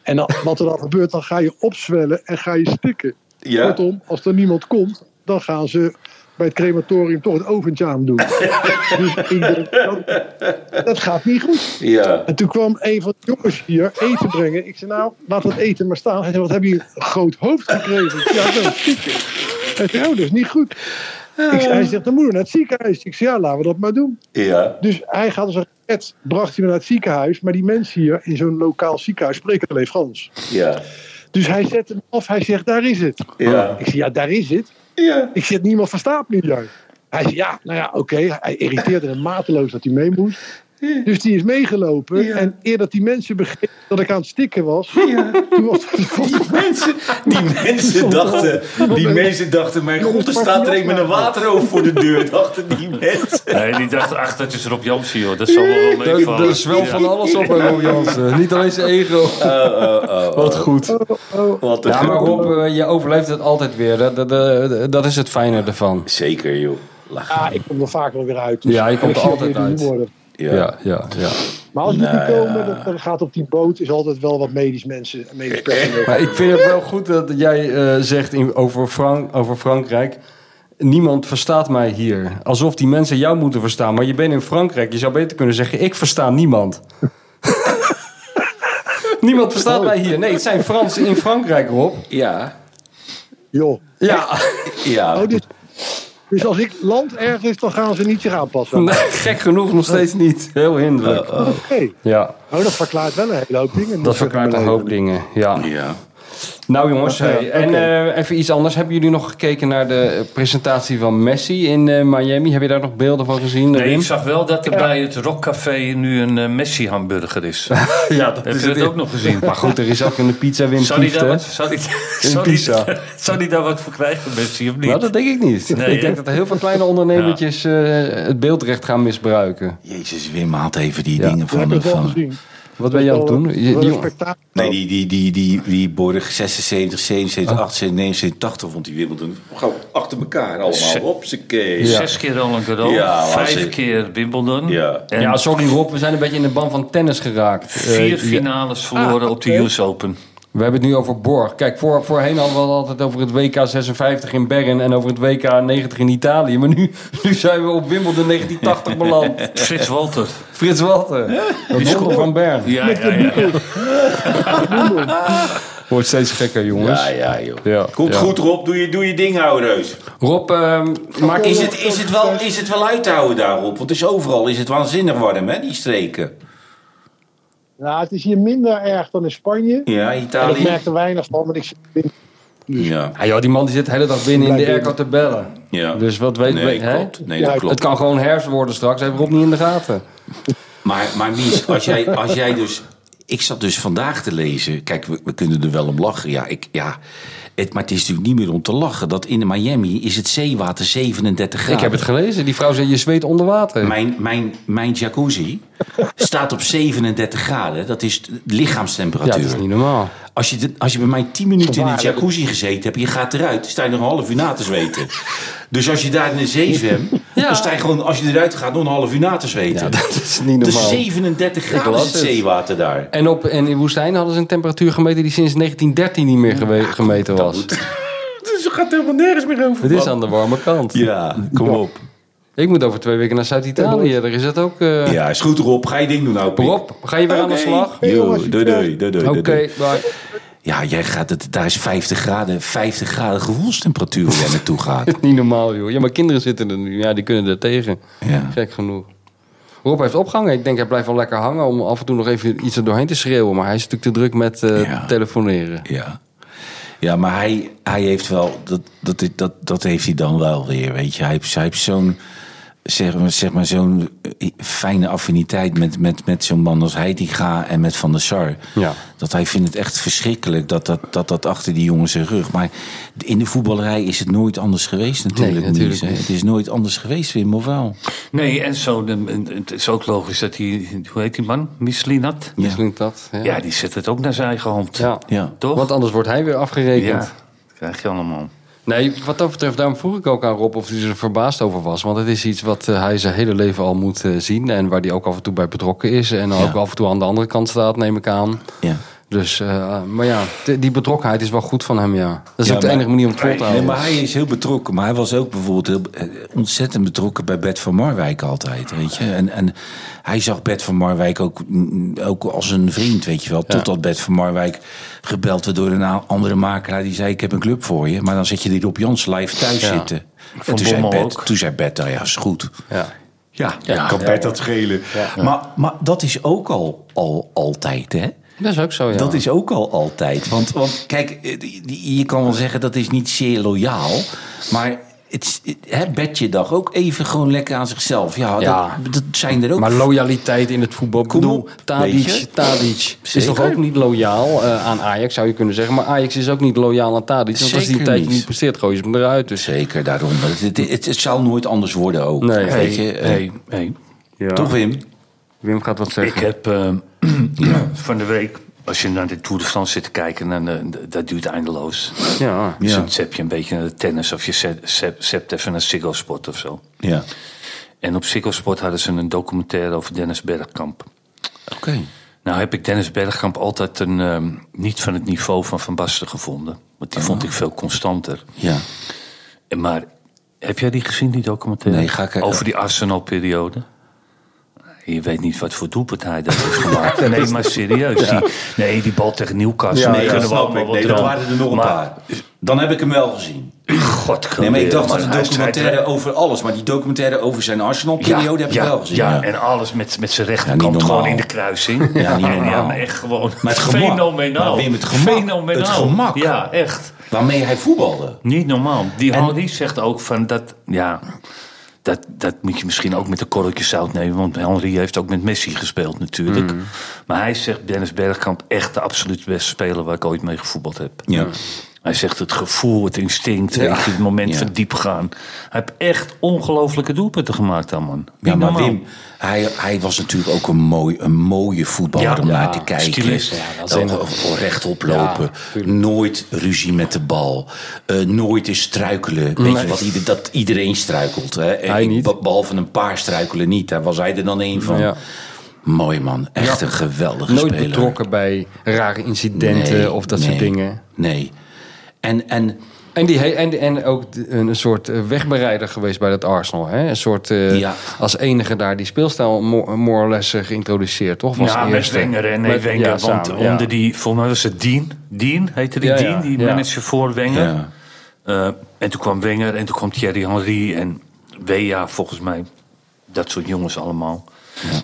En dan, wat er dan gebeurt, dan ga je opzwellen en ga je stikken. ja, Kortom, als er niemand komt, dan gaan ze bij het crematorium toch het oventje aan doen. dus ik denk, dat, dat gaat niet goed. ja, En toen kwam een van de jongens hier eten brengen. Ik zei, nou, laat dat eten maar staan. Hij zei, wat heb je een groot hoofd gekregen? Ja, wel stikken. Hij zei, oh, dat is niet goed. Ik zei, hij zegt, dan moet je naar het ziekenhuis. Ik zei, ja, laten we dat maar doen. ja, Dus hij gaat als een raket, bracht hij me naar het ziekenhuis. Maar die mensen hier in zo'n lokaal ziekenhuis spreken alleen Frans. ja, Dus hij zet hem af. Hij zegt, daar is het. ja, Ik zeg, ja, daar is het. ja, Ik zeg, niemand verstaat me hier. Hij zei, ja, nou ja, oké. Hij irriteerde hem mateloos dat hij mee moest. Dus die is meegelopen. En eer dat die mensen begrepen dat ik aan het stikken was... Toen was Die mensen, die mensen dachten, die mensen dachten, mijn god, er staat er een met een waterhoofd voor de deur, dachten die mensen. Nee, die dacht, ach, dat is Rob Jansen, joh. Dat zal wel meevallen. er is wel van alles op bij Rob Jansen. Niet alleen zijn ego. Wat goed. Wat Ja, maar Rob, eh, je overleeft het altijd weer. Dat, dat, dat- dat is het fijne ervan. Zeker, joh. Lach. Ja, ik kom er vaak wel weer uit. Dus Ja, je komt ik er altijd uit. Ja. Ja, ja, ja. Maar als Nou, niet komen, dat, dan gaat op die boot... is altijd wel wat medisch mensen, medisch personeel. Maar ik vind het wel goed dat jij eh, zegt in, over, Frank, over Frankrijk. Niemand verstaat mij hier. Alsof die mensen jou moeten verstaan. Maar je bent in Frankrijk. Je zou beter kunnen zeggen: Ik versta niemand. niemand verstaat mij hier. Nee, het zijn Fransen in Frankrijk, Rob. Ja. Joh. Ja, Ja. Oh, dus, dus als ik land ergens, dan gaan ze niet zich aanpassen. nee, gek genoeg nog steeds niet. Heel hinderlijk. Oké. Ja, Oh, dat verklaart wel een hele hoop dingen. dat verklaart een hoop dingen. Ja. Ja. Nou jongens, Ja, hey, en eh, even iets anders. Hebben jullie nog gekeken naar de eh, presentatie van Messi in eh, Miami? Heb je daar nog beelden van gezien? Nee, ik zag wel dat er bij het Rockcafé nu een Messi-hamburger is. ja, dat Heb is je dat het ook nog gezien? Maar goed, er is ook een pizza Wim Zou die Kieft, daar wat, zou die, zou die, pizza. zou die daar wat voor krijgen, Messi, of niet? Nou, dat denk ik niet. Nee, ik denk dat er heel veel kleine ondernemertjes eh, het beeldrecht gaan misbruiken. Jezus, Wim haalt even die Ja. dingen van... gezien. Wat ben je aan het doen? Je- die- een nee, die, die, die, die, die Borg 76, 77, 78, 79, 80 vond hij Wimbledon. Gewoon achter elkaar allemaal. Hopsakee. Ja. Zes keer Roland Garros, Ja, vijf keer Wimbledon. Ja. En ja, sorry Rob, we zijn een beetje in de ban van tennis geraakt. Eh, vier ja, finales verloren op de US Open. We hebben het nu over Borg. Kijk, voor, voorheen hadden we het altijd over het WK 56 in Bern en over het WK 90 in Italië. Maar nu, nu zijn we op Wimbledon 1980 beland. Frits Walter. Frits Walter, het wonder van Bern. Ja, ja, ja. ja. Wordt steeds gekker, jongens. Ja, ja, joh. Ja, Komt ja. goed, Rob. Doe je, doe je ding, ouwe reus. Rob, ehm, maak Is het, is, het wel, is het wel uit te houden daarop? Want het is overal is het waanzinnig warm, hè, die streken. Nou, het is hier minder erg dan in Spanje. Ja, En ik Italië. merk er weinig van, want ik zit in- Ja, Ja, joh, die man die zit de hele dag binnen in de airco te bellen. ja. Dus wat weet, nee, weet hè? klopt. Nee, dat Ja, klopt. Het kan gewoon herfst worden straks. Heeft Rob niet in de gaten. Maar, maar Mies, als jij, als jij dus... Ik zat dus vandaag te lezen. Kijk, we, we kunnen er wel om lachen. Ja, ik, ja, het, maar het is natuurlijk niet meer om te lachen. Dat in Miami is het zeewater 37 graden. Ik heb het gelezen. Die vrouw zei je zweet onder water. Mijn, mijn, mijn jacuzzi staat op 37 graden. Dat is Ja, lichaamstemperatuur. dat is niet normaal. Als je, de- als je bij mij 10 minuten in de jacuzzi gezeten hebt... je gaat eruit, sta je nog een half uur na te zweten. Dus als je daar in de zee zwemt... Ja. dan sta je gewoon, als je eruit gaat, nog een half uur na te zweten. Ja, dat is niet dus normaal. 37 graden is het zeewater daar. En, op, en in woestijn hadden ze een temperatuur gemeten die sinds 1913 niet meer gewe- gemeten was. Dus het gaat helemaal nergens meer over. Het is aan de warme kant. Ja, kom op. Ik moet over twee weken naar Zuid-Italië. Daar is het ook... eh Ja, is goed Rob. Ga je ding doen nou, Piet. Rob, ga je weer aan de slag? Yo, jongens, doei, doei, doei, doei, Oké, bye. Ja, jij gaat het, daar is 50 graden, 50 graden gevoelstemperatuur waar jij naartoe gaat. Niet normaal, joh. Ja, maar kinderen zitten er nu. Ja, die kunnen er tegen. Ja. Gek genoeg. Rob heeft opgehangen. Ik denk hij blijft wel lekker hangen om af en toe nog even iets er doorheen te schreeuwen. Maar hij is natuurlijk te druk met eh, Ja. telefoneren. Ja. Ja, maar hij, hij heeft wel, dat, dat, dat, dat heeft hij dan wel weer, weet je. Hij hij heeft zo'n, zeg maar, zeg maar zo'n eh, fijne affiniteit met, met, met zo'n man als Heitinga en met Van der Sar. Ja. Dat hij vindt het echt verschrikkelijk dat dat, dat dat achter die jongen zijn rug. Maar in de voetballerij is het nooit anders geweest natuurlijk. Nee, niet. Het is nooit anders geweest, Wim, of wel? Nee, en zo, de- het is ook logisch dat hij, hoe heet die man? Mislinat? Ja. Misschien dat. Ja. Ja, die zet het ook naar zijn eigen hand. Ja. Ja. Toch? Want anders wordt hij weer afgerekend. Ja, krijg je allemaal. Nee, wat dat betreft, daarom vroeg ik ook aan Rob of hij er verbaasd over was. Want het is iets wat eh, hij zijn hele leven al moet eh, zien. En waar hij ook af en toe bij betrokken is. En ook af en toe aan de andere kant staat, neem ik aan. Ja. Dus, eh, maar ja, die betrokkenheid is wel goed van hem, ja. Dat is Ja, ook de maar- enige manier om het vol te Nee, houden. maar hij is heel betrokken. Maar hij was ook bijvoorbeeld heel, eh, ontzettend betrokken bij Bert van Marwijk altijd, weet je. En, en hij zag Bert van Marwijk ook, mm, ook als een vriend, weet je wel. Totdat Bert van Marwijk gebeld werd door een andere makelaar. Die zei, ik heb een club voor je. Maar dan zit je die Rob Jans live thuis Ja. zitten. En Van toen, zei Bommel Bert, ook. toen zei Bert, nou ja, is goed. Ja. Ja, Ja, kan ja, Bert ja. dat schelen. Maar, maar dat is ook al, al altijd, hè? Dat is ook zo, ja. Dat is ook al altijd. Want, want kijk, eh, die- die- je kan wel zeggen dat is niet zeer loyaal. Maar het, het- dacht ook even gewoon lekker aan zichzelf. Ja, Ja. Dat, dat zijn er ook. Maar loyaliteit in het voetbal. Ik Kom bedoel, Tadic, is Zeker. toch ook niet loyaal eh, aan Ajax, zou je kunnen zeggen. Maar Ajax is ook niet loyaal aan Tadic. Want als hij een tijdje niet. presteert, gooi je hem eruit. Dus, Zeker daarom. Het, het, het, het zal nooit anders worden ook. Nee. weet je. eh, hey, hey. ja. Toch Wim? Wim gaat wat Ik zeggen. heb eh, van de week, als je naar de Tour de France zit te kijken, dan, eh, dat duurt eindeloos. Ja. Dus Ja. dan je een beetje naar de tennis of je zet, zet, zet even naar Ziggo Sport of zo. Ja. En op Ziggo Sport hadden ze een documentaire over Dennis Bergkamp. Oké. Nou heb ik Dennis Bergkamp altijd een, ehm, niet van het niveau van Van Basten gevonden. Want die vond ik veel constanter. Ja. En Maar heb jij die gezien, die documentaire? Nee, ga ik- Over die Arsenal-periode? Je weet niet wat voor doelpunt hij dat heeft gemaakt. Nee, maar serieus. Die, nee, die bal tegen Newcastle. Ja, ja, kunnen we snap ik. Nee, dat waren er nog een Maar- paar. Dan heb ik hem wel gezien. God, Nee, maar ik dacht dat de documentaire over alles. Maar die documentaire over zijn Arsenal-periode heb ik ja, wel gezien. Ja, en alles met, met zijn Ja, rechterkant niet gewoon in de kruising. Ja, niet En normaal. maar echt gewoon Maar het gemak. fenomenaal. Maar Wim, het gemak. Fenomenaal. Het gemak. Ja, echt. Waarmee hij voetbalde. Niet normaal. Die En- zegt ook van dat, ja, dat, dat moet je misschien ook met een korreltje zout nemen. Want Henry heeft ook met Messi gespeeld natuurlijk. Mm. Maar hij zegt Dennis Bergkamp echt de absoluut beste speler waar ik ooit mee gevoetbald heb. Ja. Hij zegt het gevoel, het instinct, weet je, het moment Ja. van diep gaan. Hij heeft echt ongelofelijke doelpunten gemaakt dan, man. Niet Ja, maar. Wim, hij, hij was natuurlijk ook een, mooi, een mooie voetballer Ja, om ja, naar te kijken. stylist. Ja, Ja, waanzinnig. rechtop lopen. Ja, tuurlijk. nooit ruzie met de bal. Eh, nooit eens struikelen. Weet je wat, ieder, dat iedereen struikelt. Hè? En Hij niet. be- Behalve een paar struikelen niet. Daar was hij er dan een van. Ja. Mooi man. Echt een geweldige Nooit speler. betrokken bij rare incidenten Nee, of dat nee, soort dingen. Nee. En, en En, die, en, en ook een soort eh, wegbereider geweest bij dat Arsenal. Hè? Een soort, eh, Ja. als enige daar die speelstijl more, more or less eh, geïntroduceerd, toch? Was ja, met. Wenger en nee, Met- Wenger. ja, want samen, ja. onder die, volgens mij was het Dean. Dean heette die Ja, ja, Dean, die ja. manager voor Wenger. ja. Eh, en toen kwam Wenger en toen kwam Thierry Henry en Wea volgens mij. Dat soort jongens allemaal.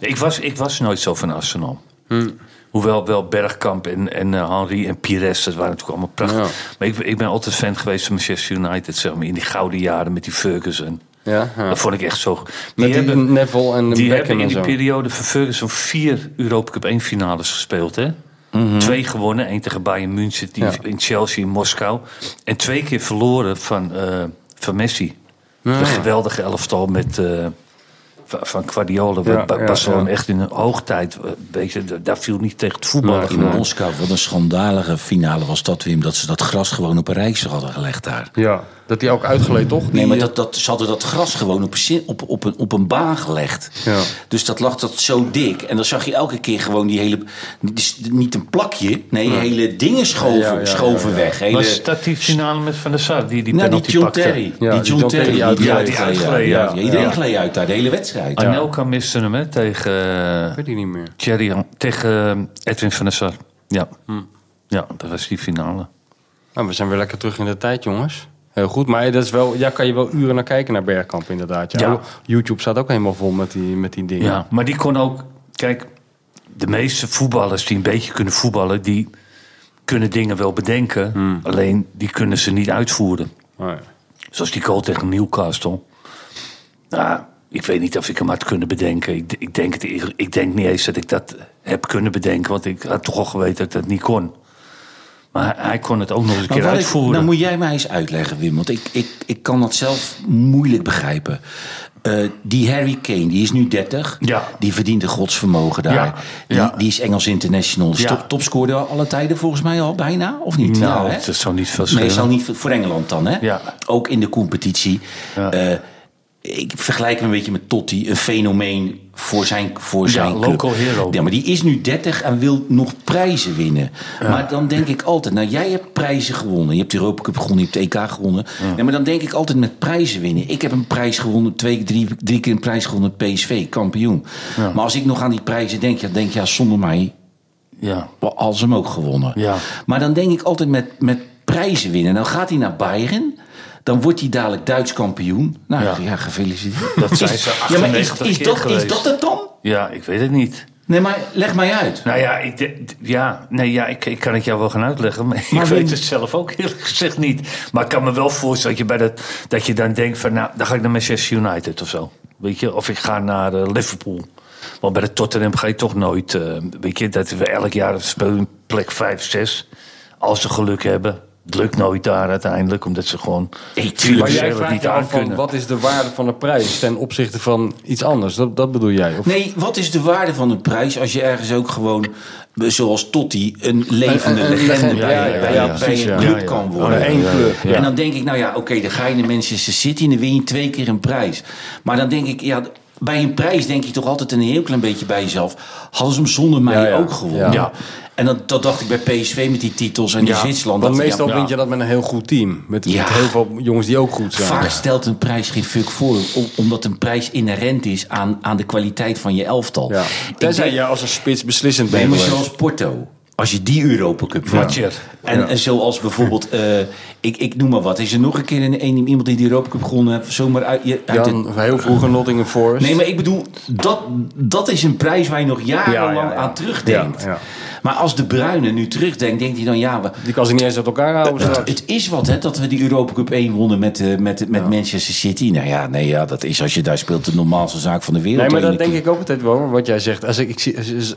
Ik, was, ik was nooit zo van Arsenal. Hm. Hoewel wel Bergkamp en, en eh, Henry en Pires, dat waren natuurlijk allemaal prachtig. Ja. Maar ik, ik ben altijd fan geweest van Manchester United, zeg maar. In die gouden jaren met die Ferguson. Ja, ja. Dat vond ik echt zo... Met die hebben- Neville en die Beckham hebben in die periode van Ferguson vier Europa Cup 1 finales gespeeld. Hè? Twee gewonnen. één tegen Bayern München die Mhm. Ja. in Chelsea in Moskou. En twee keer verloren van, eh, van Messi. Ja. Een geweldige elftal met... eh, van, Guardiola. Ja, Ba- ja, Barcelona ja. echt in een hoogtijd. eh, Weet je, da- daar viel niet tegen het voetballen. In Moskou, wat een schandalige finale was dat, Wim. Dat ze dat gras gewoon op een rijksel hadden gelegd daar. Ja, dat die ook uitgeleed, toch? Nee, maar dat, dat, ze hadden dat gras gewoon op op, op, een, op een baan gelegd. Ja. Dus dat lag dat zo dik. En dan zag je elke keer gewoon die hele... Niet een plakje, nee, hele dingen schoven, Ja, ja, ja, schoven ja. weg. Hele, Was dat die finale met Van der Sar? Die die nou, die penalty John pakte? Terry. Ja, die John Terry. Die, die ja. Iedereen gleed uit daar, de hele wedstrijd. Anelka miste hem hè, tegen, weet niet meer. Thierry, tegen eh, Edwin van der Sar. Ja. Hm. ja, dat was die finale. Nou, we zijn weer lekker terug in de tijd, jongens. Heel goed, maar dat is wel, ja, kan je wel uren naar kijken naar Bergkamp, inderdaad. Ja. Ja. YouTube staat ook helemaal vol met die, met die dingen. Ja, maar die kon ook... Kijk, de meeste voetballers die een beetje kunnen voetballen... die kunnen dingen wel bedenken. Hmm. Alleen, die kunnen ze niet uitvoeren. Oh, ja. Zoals die goal tegen Newcastle. Nou, ik weet niet of ik hem had kunnen bedenken. Ik, ik, denk ik denk niet eens dat ik dat heb kunnen bedenken. Want ik had toch al geweten dat ik dat niet kon. Maar hij, kon het ook nog eens een keer ik- uitvoeren. nou moet jij mij eens uitleggen, Wim. Want ik, ik, ik kan dat zelf moeilijk begrijpen. Eh, die Harry Kane, die is nu 30. Ja. Die verdient een godsvermogen daar. Ja, Die, ja. die is Engels international. Ja. Top, topscorer alle tijden volgens mij al bijna, of niet? Nou, Ja, hè? het zal niet veel schelen. zal niet voor- Engeland dan, hè? Ja. Ook in de competitie. Ja. Eh, ik vergelijk hem een beetje met Totti, een fenomeen voor zijn, voor zijn club. local hero. Ja, maar die is nu 30 en wil nog prijzen winnen. Maar dan denk ik altijd, nou jij hebt prijzen gewonnen. Je hebt de Europa Cup gewonnen, je hebt de EK gewonnen. Nee, maar dan denk ik altijd met prijzen winnen. Ik heb een prijs gewonnen, twee, drie, drie keer een prijs gewonnen PSV, kampioen. Maar als ik nog aan die prijzen denk, ja, denk ja, zonder mij Ja. al ze hem ook gewonnen. Ja. Maar dan denk ik altijd met, met prijzen winnen. Dan gaat hij naar Bayern. Dan wordt hij dadelijk Duits kampioen. Nou ja, Ja. gefeliciteerd. Dat zijn Is- ze ja, maar is, 98 is, dat, is dat het dan? ja, ik weet het niet. Nee, maar leg mij uit. Nou ja, ik, ja, nee, ja ik, ik kan het jou wel gaan uitleggen. Maar, Maar ik weet het zelf ook eerlijk gezegd niet. Maar ik kan me wel voorstellen dat je, bij dat, dat je dan denkt van... nou, dan ga ik naar Manchester United of zo. Weet je? Of ik ga naar eh, Liverpool. Want bij de Tottenham ga je toch nooit... eh, weet je, dat we elk jaar spelen plek 5, 6. Als ze geluk hebben. Het lukt nooit daar uiteindelijk, omdat ze gewoon... tuurlijk. Maar financieel jij vraagt niet aan af van, kunnen. wat is de waarde van de prijs ten opzichte van iets anders? Dat, dat bedoel jij? Of, Nee, wat is de waarde van een prijs als je ergens ook gewoon, zoals Totti, een levende Een- een legende legende, bij, ja, ja, bij, ja, bij precies, een ja. club Ja, ja. kan Oh, worden? één club. ja. En dan denk ik, nou ja, oké, dan ga je naar Manchester City en dan win je twee keer een prijs. Maar dan denk ik, ja, bij een prijs denk je toch altijd een heel klein beetje bij jezelf. Hadden ze hem zonder mij Ja, ja. ook gewonnen? Ja. En dat, dat dacht ik bij PSV met die titels en die Zwitserland. Want meestal ja, wint je dat met een heel goed team. Met, Ja. met heel veel jongens die ook goed zijn. Vaak stelt een prijs geen fuck voor, om- omdat een prijs inherent is aan, aan de kwaliteit van je elftal. Ja. Tenzij denk- je als een spits beslissend Nee, bent. maar geweest. zoals Porto. Als je die Europa Cup wint. En, en zoals bijvoorbeeld, eh, ik, ik noem maar wat. Is er nog een keer een, een, iemand die de Europa Cup gewonnen heeft? Zomaar uit, uit de- Jan, heel vroeger Nottingham Forest. Nee, maar ik bedoel, dat, dat is een prijs waar je nog jarenlang Ja, ja, ja. aan terugdenkt. Ja, ja. Maar als de Bruine nu terugdenkt, denkt hij dan, ja, we, Die kan ze niet eens uit elkaar houden. het, het is wat, hè, dat we die Europa Cup 1 wonnen met, eh, met, met Manchester City. Nou ja, nee, ja, dat is als je daar speelt de normaalste zaak van de wereld. Nee, maar dat denk ik ook altijd wel, wat jij zegt. Als ik,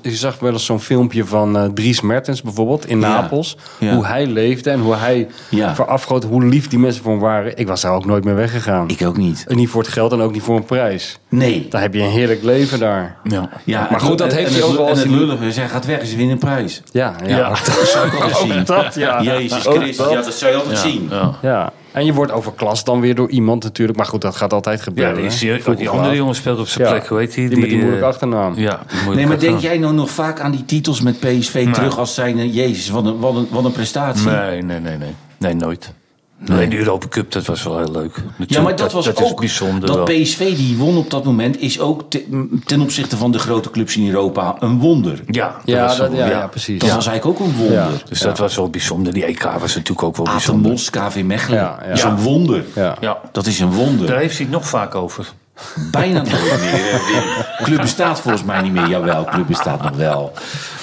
ik, zag wel eens zo'n filmpje van eh, Dries Mertens bijvoorbeeld in. Napels. Ja. Hoe hij leefde en hoe hij Ja. verafgoot, hoe lief die mensen voor hem waren. Ik was daar ook nooit meer weggegaan. Ik ook niet. En niet voor het geld en ook niet voor een prijs. Nee. Dan heb je een heerlijk leven daar. Ja. Ja, Maar goed, dat heeft en hij ook wel En als het hij- lullige is, hij gaat weg en ze winnen een prijs. Ja, ja. Ja. Dat zou ik altijd zien. dat, ja. Jezus Ook Christus, dat. ja, dat zou je altijd zien. Ja. Ja. En je wordt overklast dan weer door iemand natuurlijk. Maar goed, dat gaat altijd Ja, gebeuren. die, is hè. die, andere jongen speelt op zijn Ja, plek, hoe heet die? Die met die moeilijke eh, achternaam. Ja, Nee, maar denk jij nou nog vaak aan die titels met PSV terug als zijn... Jezus, wat een, wat een, wat een prestatie. Nee, nee, nee, nee. Nee, nooit. Alleen de Europa Cup, dat was wel heel leuk. Natuurlijk, Ja, maar dat, was dat ook... is bijzonder dat wel. PSV die won op dat moment is ook te- ten opzichte van de grote clubs in Europa een wonder. Ja, dat Ja, was dat, wel- ja, ja, precies. Dat Ja. was eigenlijk ook een wonder. Ja. Dus dat was wel bijzonder. Die EK was natuurlijk ook wel Aten bijzonder. Mos, KV Mechelen. Ja, ja. Dat is een wonder. Ja. Ja, Dat is een wonder. daar heeft hij het nog vaak over. Bijna nooit meer. Club bestaat volgens mij niet meer. Jawel, club bestaat nog wel.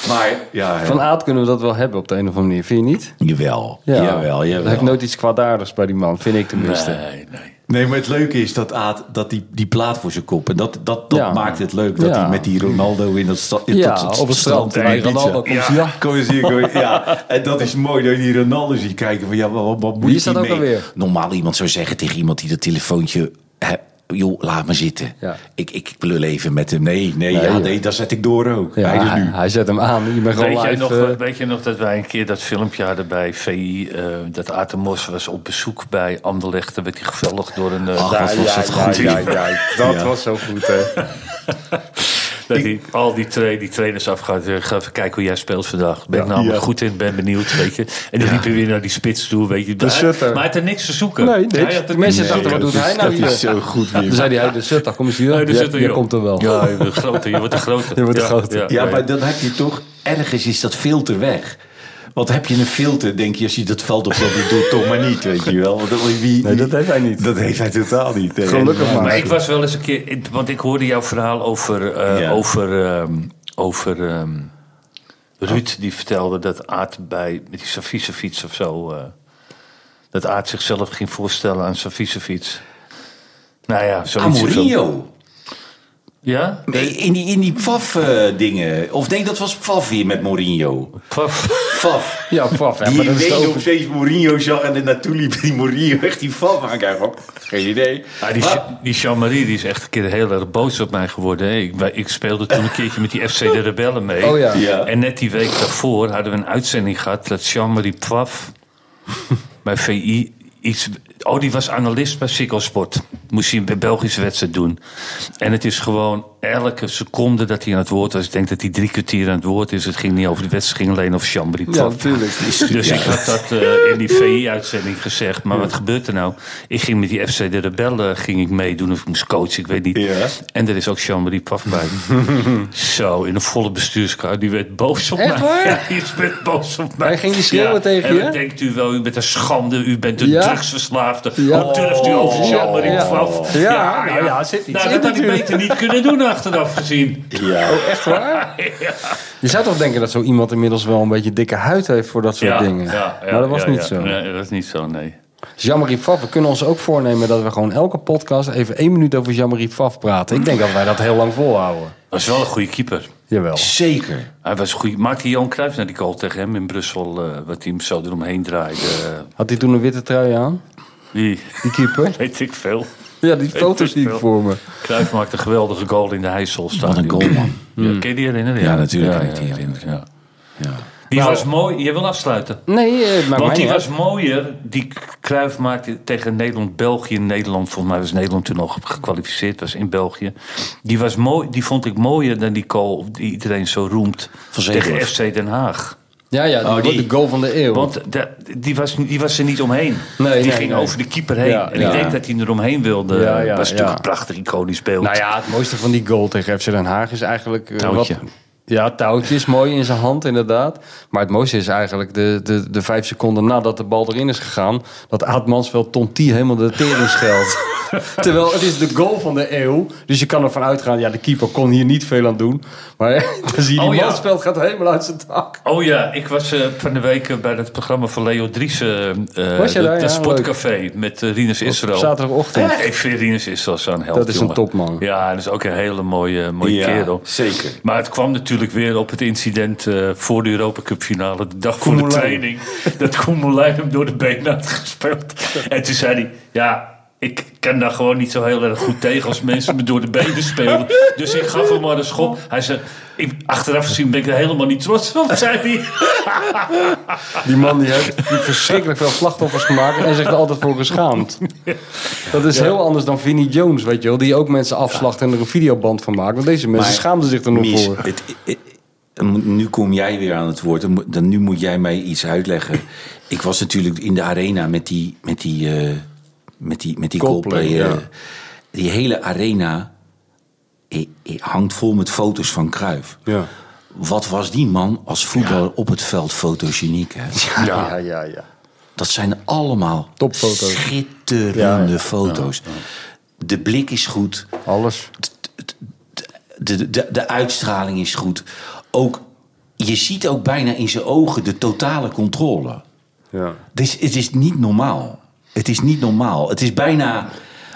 Maar, ja, Van Aad kunnen we dat wel hebben op de een of andere manier. Vind je niet? jawel. Jawel, jawel. Hij heeft nooit iets kwaadaardigs bij die man, vind ik tenminste. Nee, nee. Nee, maar het leuke is dat Aad, dat die, die plaat voor zijn kop. En dat, dat, dat Ja. maakt het leuk. Dat Ja. hij met die Ronaldo in dat sta- in Ja, dat op het strand. Hey, Ibiza. Ronaldo komt ja. hier. Kom eens hier, kom eens- Ja, en dat is mooi dat je die Ronaldo ziet kijken. Van, ja, wat, wat moet Wie ik is dat ook hiermee? alweer? Normaal iemand zou zeggen tegen iemand die dat telefoontje joh, laat me zitten. Ja. Ik, ik lul even met hem. Nee, nee, Nee, ja, nee, daar zet ik door ook. Ja, Hij hij, nu. hij zet hem aan. Je bent gewoon Weet, jij live. nog, eh, weet je nog dat wij een keer dat filmpje hadden bij VI... eh, dat Aten Mos was op bezoek bij Anderlecht. Dan werd hij gevelligd door een... Ach, wat was dat goed. ja, ja, dat Ja. was zo goed, hè. Dat hij al die, tra die trainers afgaat. eh, Ga even kijken hoe jij speelt vandaag. Ben ik namelijk Ja. goed in, ben benieuwd, weet je. En dan liep hij weer naar die spits toe, weet je. De Maar-. Maar hij had er niks te zoeken. Nee, Hij niks. had De mensen dachten, wat doet hij nou Dat hier? is zo goed weer. Toen zei hij, de Sutter, kom eens hier. Nee, de Ja, Sutter, je komt er wel. Ja, je wordt groter. Je wordt een groter. Je wordt een groter. Ja, maar dan heb je toch... Ergens is dat filter weg. Want heb je een filter, denk je, als je dat veld op zet, doe het toch maar niet, weet je wel. Want dan- wie, Nee, dat heeft hij niet. Dat heeft hij totaal niet. hè. Gelukkig maar. Maar ik was wel eens een keer, want ik hoorde jouw verhaal over, eh, Ja. over, ehm, over ehm, Ruud, die vertelde dat Aad bij met die Savicefiets of zo, eh, dat Aad zichzelf ging voorstellen aan Savicefiets. Nou ja, zoiets. Mourinho. Ja? Nee, in die, in die Pfaff-dingen. of nee, dat was Pfaff weer met Mourinho. Paf. Pfaff. Ja, paf. Ja, die maar dat is weet nog steeds Mourinho zag en er naartoe liep die Mourinho echt die Pfaff aankijken. Geen idee. Ah, die, Maar- die Jean-Marie die is echt een keer heel erg boos op mij geworden. Ik, ik speelde toen een keertje met die FC de Rebellen mee. Oh ja. Ja. En net die week daarvoor hadden we een uitzending gehad dat Jean-Marie Pfaff bij VI iets. Oh, die was analist bij Sikkelsport. Moest hij een Belgische wedstrijd doen. En het is gewoon elke seconde dat hij aan het woord was. Ik denk dat hij drie kwartier aan het woord is. Het ging niet over de wedstrijd, het ging alleen over Jean-Marie Ja, natuurlijk. Dus ik had dat eh, in die VI-uitzending gezegd. Maar wat gebeurt er nou? Ik ging met die FC de Rebellen ging ik meedoen of ik moest coachen, ik weet niet. Ja. En er is ook Jean-Marie Pfaff bij. Zo, in een volle bestuurskaart. Die werd boos op Echt mij. waar? Ja, die werd boos op mij. Hij ging die schreeuwen tegen en je? wat denkt u wel? U bent een schande. U bent een drugsverslaafde. Hoe durft u over Jean-Marie Ja. Ja, nou ja, zit iets Nou, dat had ik beter niet kunnen doen achteraf gezien. Ja. Echt waar? Je zou toch denken dat zo iemand inmiddels wel een beetje dikke huid heeft voor dat soort dingen. maar dat was ja, niet ja. zo. Nee, dat was niet zo, nee. Jean-Marie Pfaff, we kunnen ons ook voornemen dat we gewoon elke podcast even één minuut over Jean-Marie Pfaff praten. Ik denk dat wij dat heel lang volhouden. Was wel een goede keeper. Jawel. Zeker. Hij was goed. Maakte Johan Cruijff naar die goal tegen hem in Brussel, eh, wat hij hem zo eromheen draaide. Had hij toen een witte trui aan? wie? Die keeper? Weet ik veel. Ja, die foto's zie ik voor me. Cruijff maakte een geweldige goal in de Heysel. Wat een goal, man. Ja, kun je die herinneren? Ja, natuurlijk kan ik die herinneren. Ja. Ja. Die Nou- was mooi. Je wil afsluiten. Nee, eh, maakt Want die niet was mooier. Die Cruijff maakte tegen Nederland-België. Nederland, volgens mij was Nederland toen nog gekwalificeerd was in België. Die, was mooi, die vond ik mooier dan die goal die iedereen zo roemt tegen. FC Den Haag. Ja, ja, die, Oh, die- de goal van de eeuw. Want die, was, die was er niet omheen. Nee, die nee, ging nee. over de keeper heen. Ja, en ja. ik denk dat hij er omheen wilde. Ja, ja, was natuurlijk ja. een prachtig iconisch beeld. Nou ja, het mooiste van die goal tegen FC Den Haag is eigenlijk... eh, Touwtje. wat- ja, touwtje is mooi in zijn hand, inderdaad. Maar het mooiste is eigenlijk de, de, de vijf seconden nadat de bal erin is gegaan... dat Aad Mansveld Tonti helemaal de tering scheldt. Terwijl het is de goal van de eeuw. Dus je kan ervan uitgaan, ja, de keeper kon hier niet veel aan doen. Maar dan zie je, die Oh, ja. Gaat helemaal uit zijn dak. Oh ja, ik was eh, van de week eh, bij het programma van Leo Driessen. eh Was je daar? de Ja, Sportcafé met uh, Rinus Israël. Op zaterdagochtend. Ik vind Rinus Israël zo'n held, Dat is een topman. Ja, dat is ook een hele mooie, mooie Ja, kerel. zeker. Maar het kwam natuurlijk weer op het incident eh, voor de Europa Cup finale. De dag voor de training. Dat Koemelijn hem door de benen had gespeeld. En toen zei hij, ja... Ik kan daar gewoon niet zo heel erg goed tegen als mensen me door de benen spelen. Dus ik gaf hem maar een schop. Hij zei, ik, achteraf gezien ben ik er helemaal niet trots op, zei hij. Die man die heeft verschrikkelijk veel slachtoffers gemaakt en zich er altijd voor geschaamd. Dat is heel anders dan Vinnie Jones, weet je wel. Die ook mensen afslacht en er een videoband van maakt. Want deze mensen Maar, schaamden zich er nog voor. het- het- nu kom jij weer aan het woord. Dan, nu moet jij mij iets uitleggen. Ik was natuurlijk in de arena met die, met die, eh, met die, met die Coldplay, Coldplay. eh, ja. Die hele arena eh, eh, hangt vol met foto's van Cruijff. Ja. Wat was die man als voetballer op het veld fotogeniek? Hè? Ja, ja, ja. Dat zijn allemaal Topfoto's. schitterende Ja, ja. foto's. De blik is goed. Alles. de, de, de uitstraling is goed. Ook, je ziet ook bijna in zijn ogen de totale controle. Ja. Is, het is niet normaal. Het is niet normaal. Het is bijna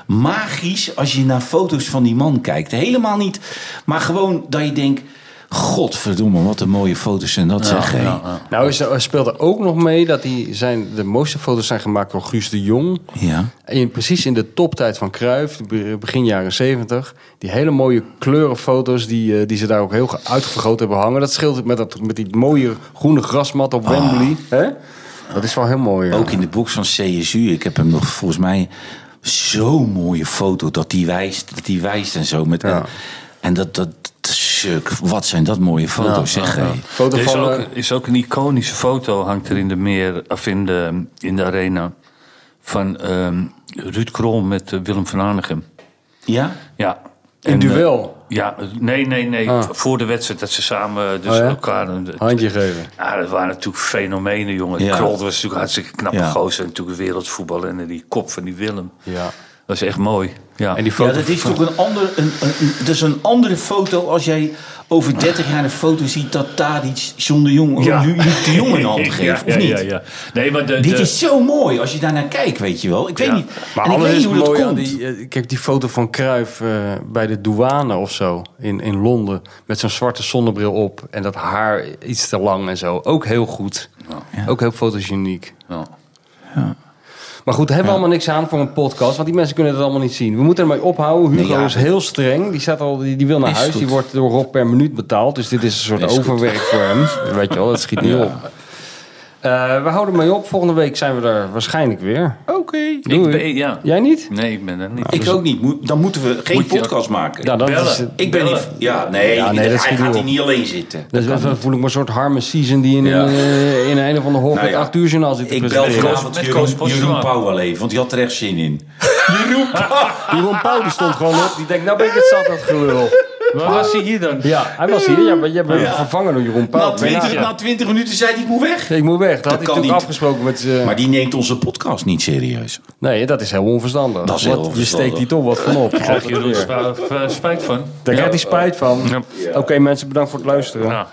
magisch als je naar foto's van die man kijkt. Helemaal niet. Maar gewoon dat je denkt... Godverdomme, wat een mooie foto's zijn dat zeg. hé. Nou, is er, er speelde ook nog mee dat die zijn, de mooiste foto's zijn gemaakt door Guus de Jong. Ja. En precies in de toptijd van Cruijff, be- begin jaren 70. Die hele mooie kleurenfoto's die, eh, die ze daar ook heel uitvergroot hebben hangen. Dat scheelt met, dat, met die mooie groene grasmat op Wembley. Hè? Dat is wel heel mooi. ja. Ook in de box van CSU. Ik heb hem nog volgens mij zo'n mooie foto dat die wijst, dat die wijst en zo. Met, Ja. en, en dat, dat, wat zijn dat mooie foto's, zeg. Foto Er is ook, eh, is ook een iconische foto, hangt er in de meer, of in de, in de arena. Van ehm, Ruud Krol met eh, Willem van Hanegem. Ja? Ja. In En, eh, duel. ja, nee, nee, nee. Ah. Voor de wedstrijd dat ze samen dus Oh ja? elkaar... een- Handje geven. Ja, dat waren natuurlijk fenomenen, jongen. Ja. Krol was natuurlijk een hartstikke knappe Ja. gozer. Natuurlijk wereldvoetbal en die kop van die Willem. Ja. Dat is echt mooi. Ja. En die Ja, foto dat is toch een, ander, een, een, een- dat is een andere foto als jij over 30 jaar een foto ziet dat Tadic John de Jong, Ja. De Jong een hand geeft, ja, of ja, niet? Ja, ja. Nee, maar de, Dit de- is zo mooi als je daar naar kijkt, weet je wel. Ik weet Ja. niet. Maar en ik alles weet is hoe dat mooi komt. die... eh, Kijk, die foto van Cruijff eh, bij de douane of zo in, in Londen. Met zo'n zwarte zonnebril op. En dat haar iets te lang en zo. Ook heel goed. Ook heel fotogeniek. Ja. Maar goed, daar hebben we allemaal niks aan voor een podcast. Want die mensen kunnen het allemaal niet zien. We moeten ermee ophouden. Hugo Nee, is heel streng. Die, staat al, die, die wil naar Is huis. goed. Die wordt door Rob per minuut betaald. Dus dit is een soort Is goed. overwerk voor hem. Weet je wel, dat schiet niet op. Eh, we houden mee op. Volgende week zijn we er waarschijnlijk weer. Oké. Ik Doei. ben, ja. Jij niet? Nee, ik ben er niet. Ik ook niet. Moet- Dan moeten we geen je- podcast maken. Ja, dat Bellen. is, ik ben bellen. niet... Ja, nee, Ja, nee, hij dat gaat niet hier niet alleen zitten. Dus even voel ik me een soort harme season die in, Ja. een, eh, in een of andere hok Nou met ja. 8 uur journaal zit te Ik bel vanavond Jeroen. Jeroen Pauw wel even, want die had er echt zin in. Jeroen Pauw die stond gewoon op. Die denkt, nou ben ik het zat, dat gelul. Waar was hij hier dan? Ja, hij was hier. Ja, maar jij bent vervangen door Jeroen Pauw. Na 20, Ja. na 20 minuten zei hij, ik moet weg. Ik moet weg. Dat, had hij kan natuurlijk niet. afgesproken met z'n... Maar die neemt onze podcast niet serieus. Nee, dat is heel onverstandig. Dat is heel Wat- onverstandig. Je steekt hier toch wat van op. Daar krijg je er spa- spa- spijt van. Daar krijgt hij spijt van. Ja. Oké mensen, bedankt voor het luisteren. Ja.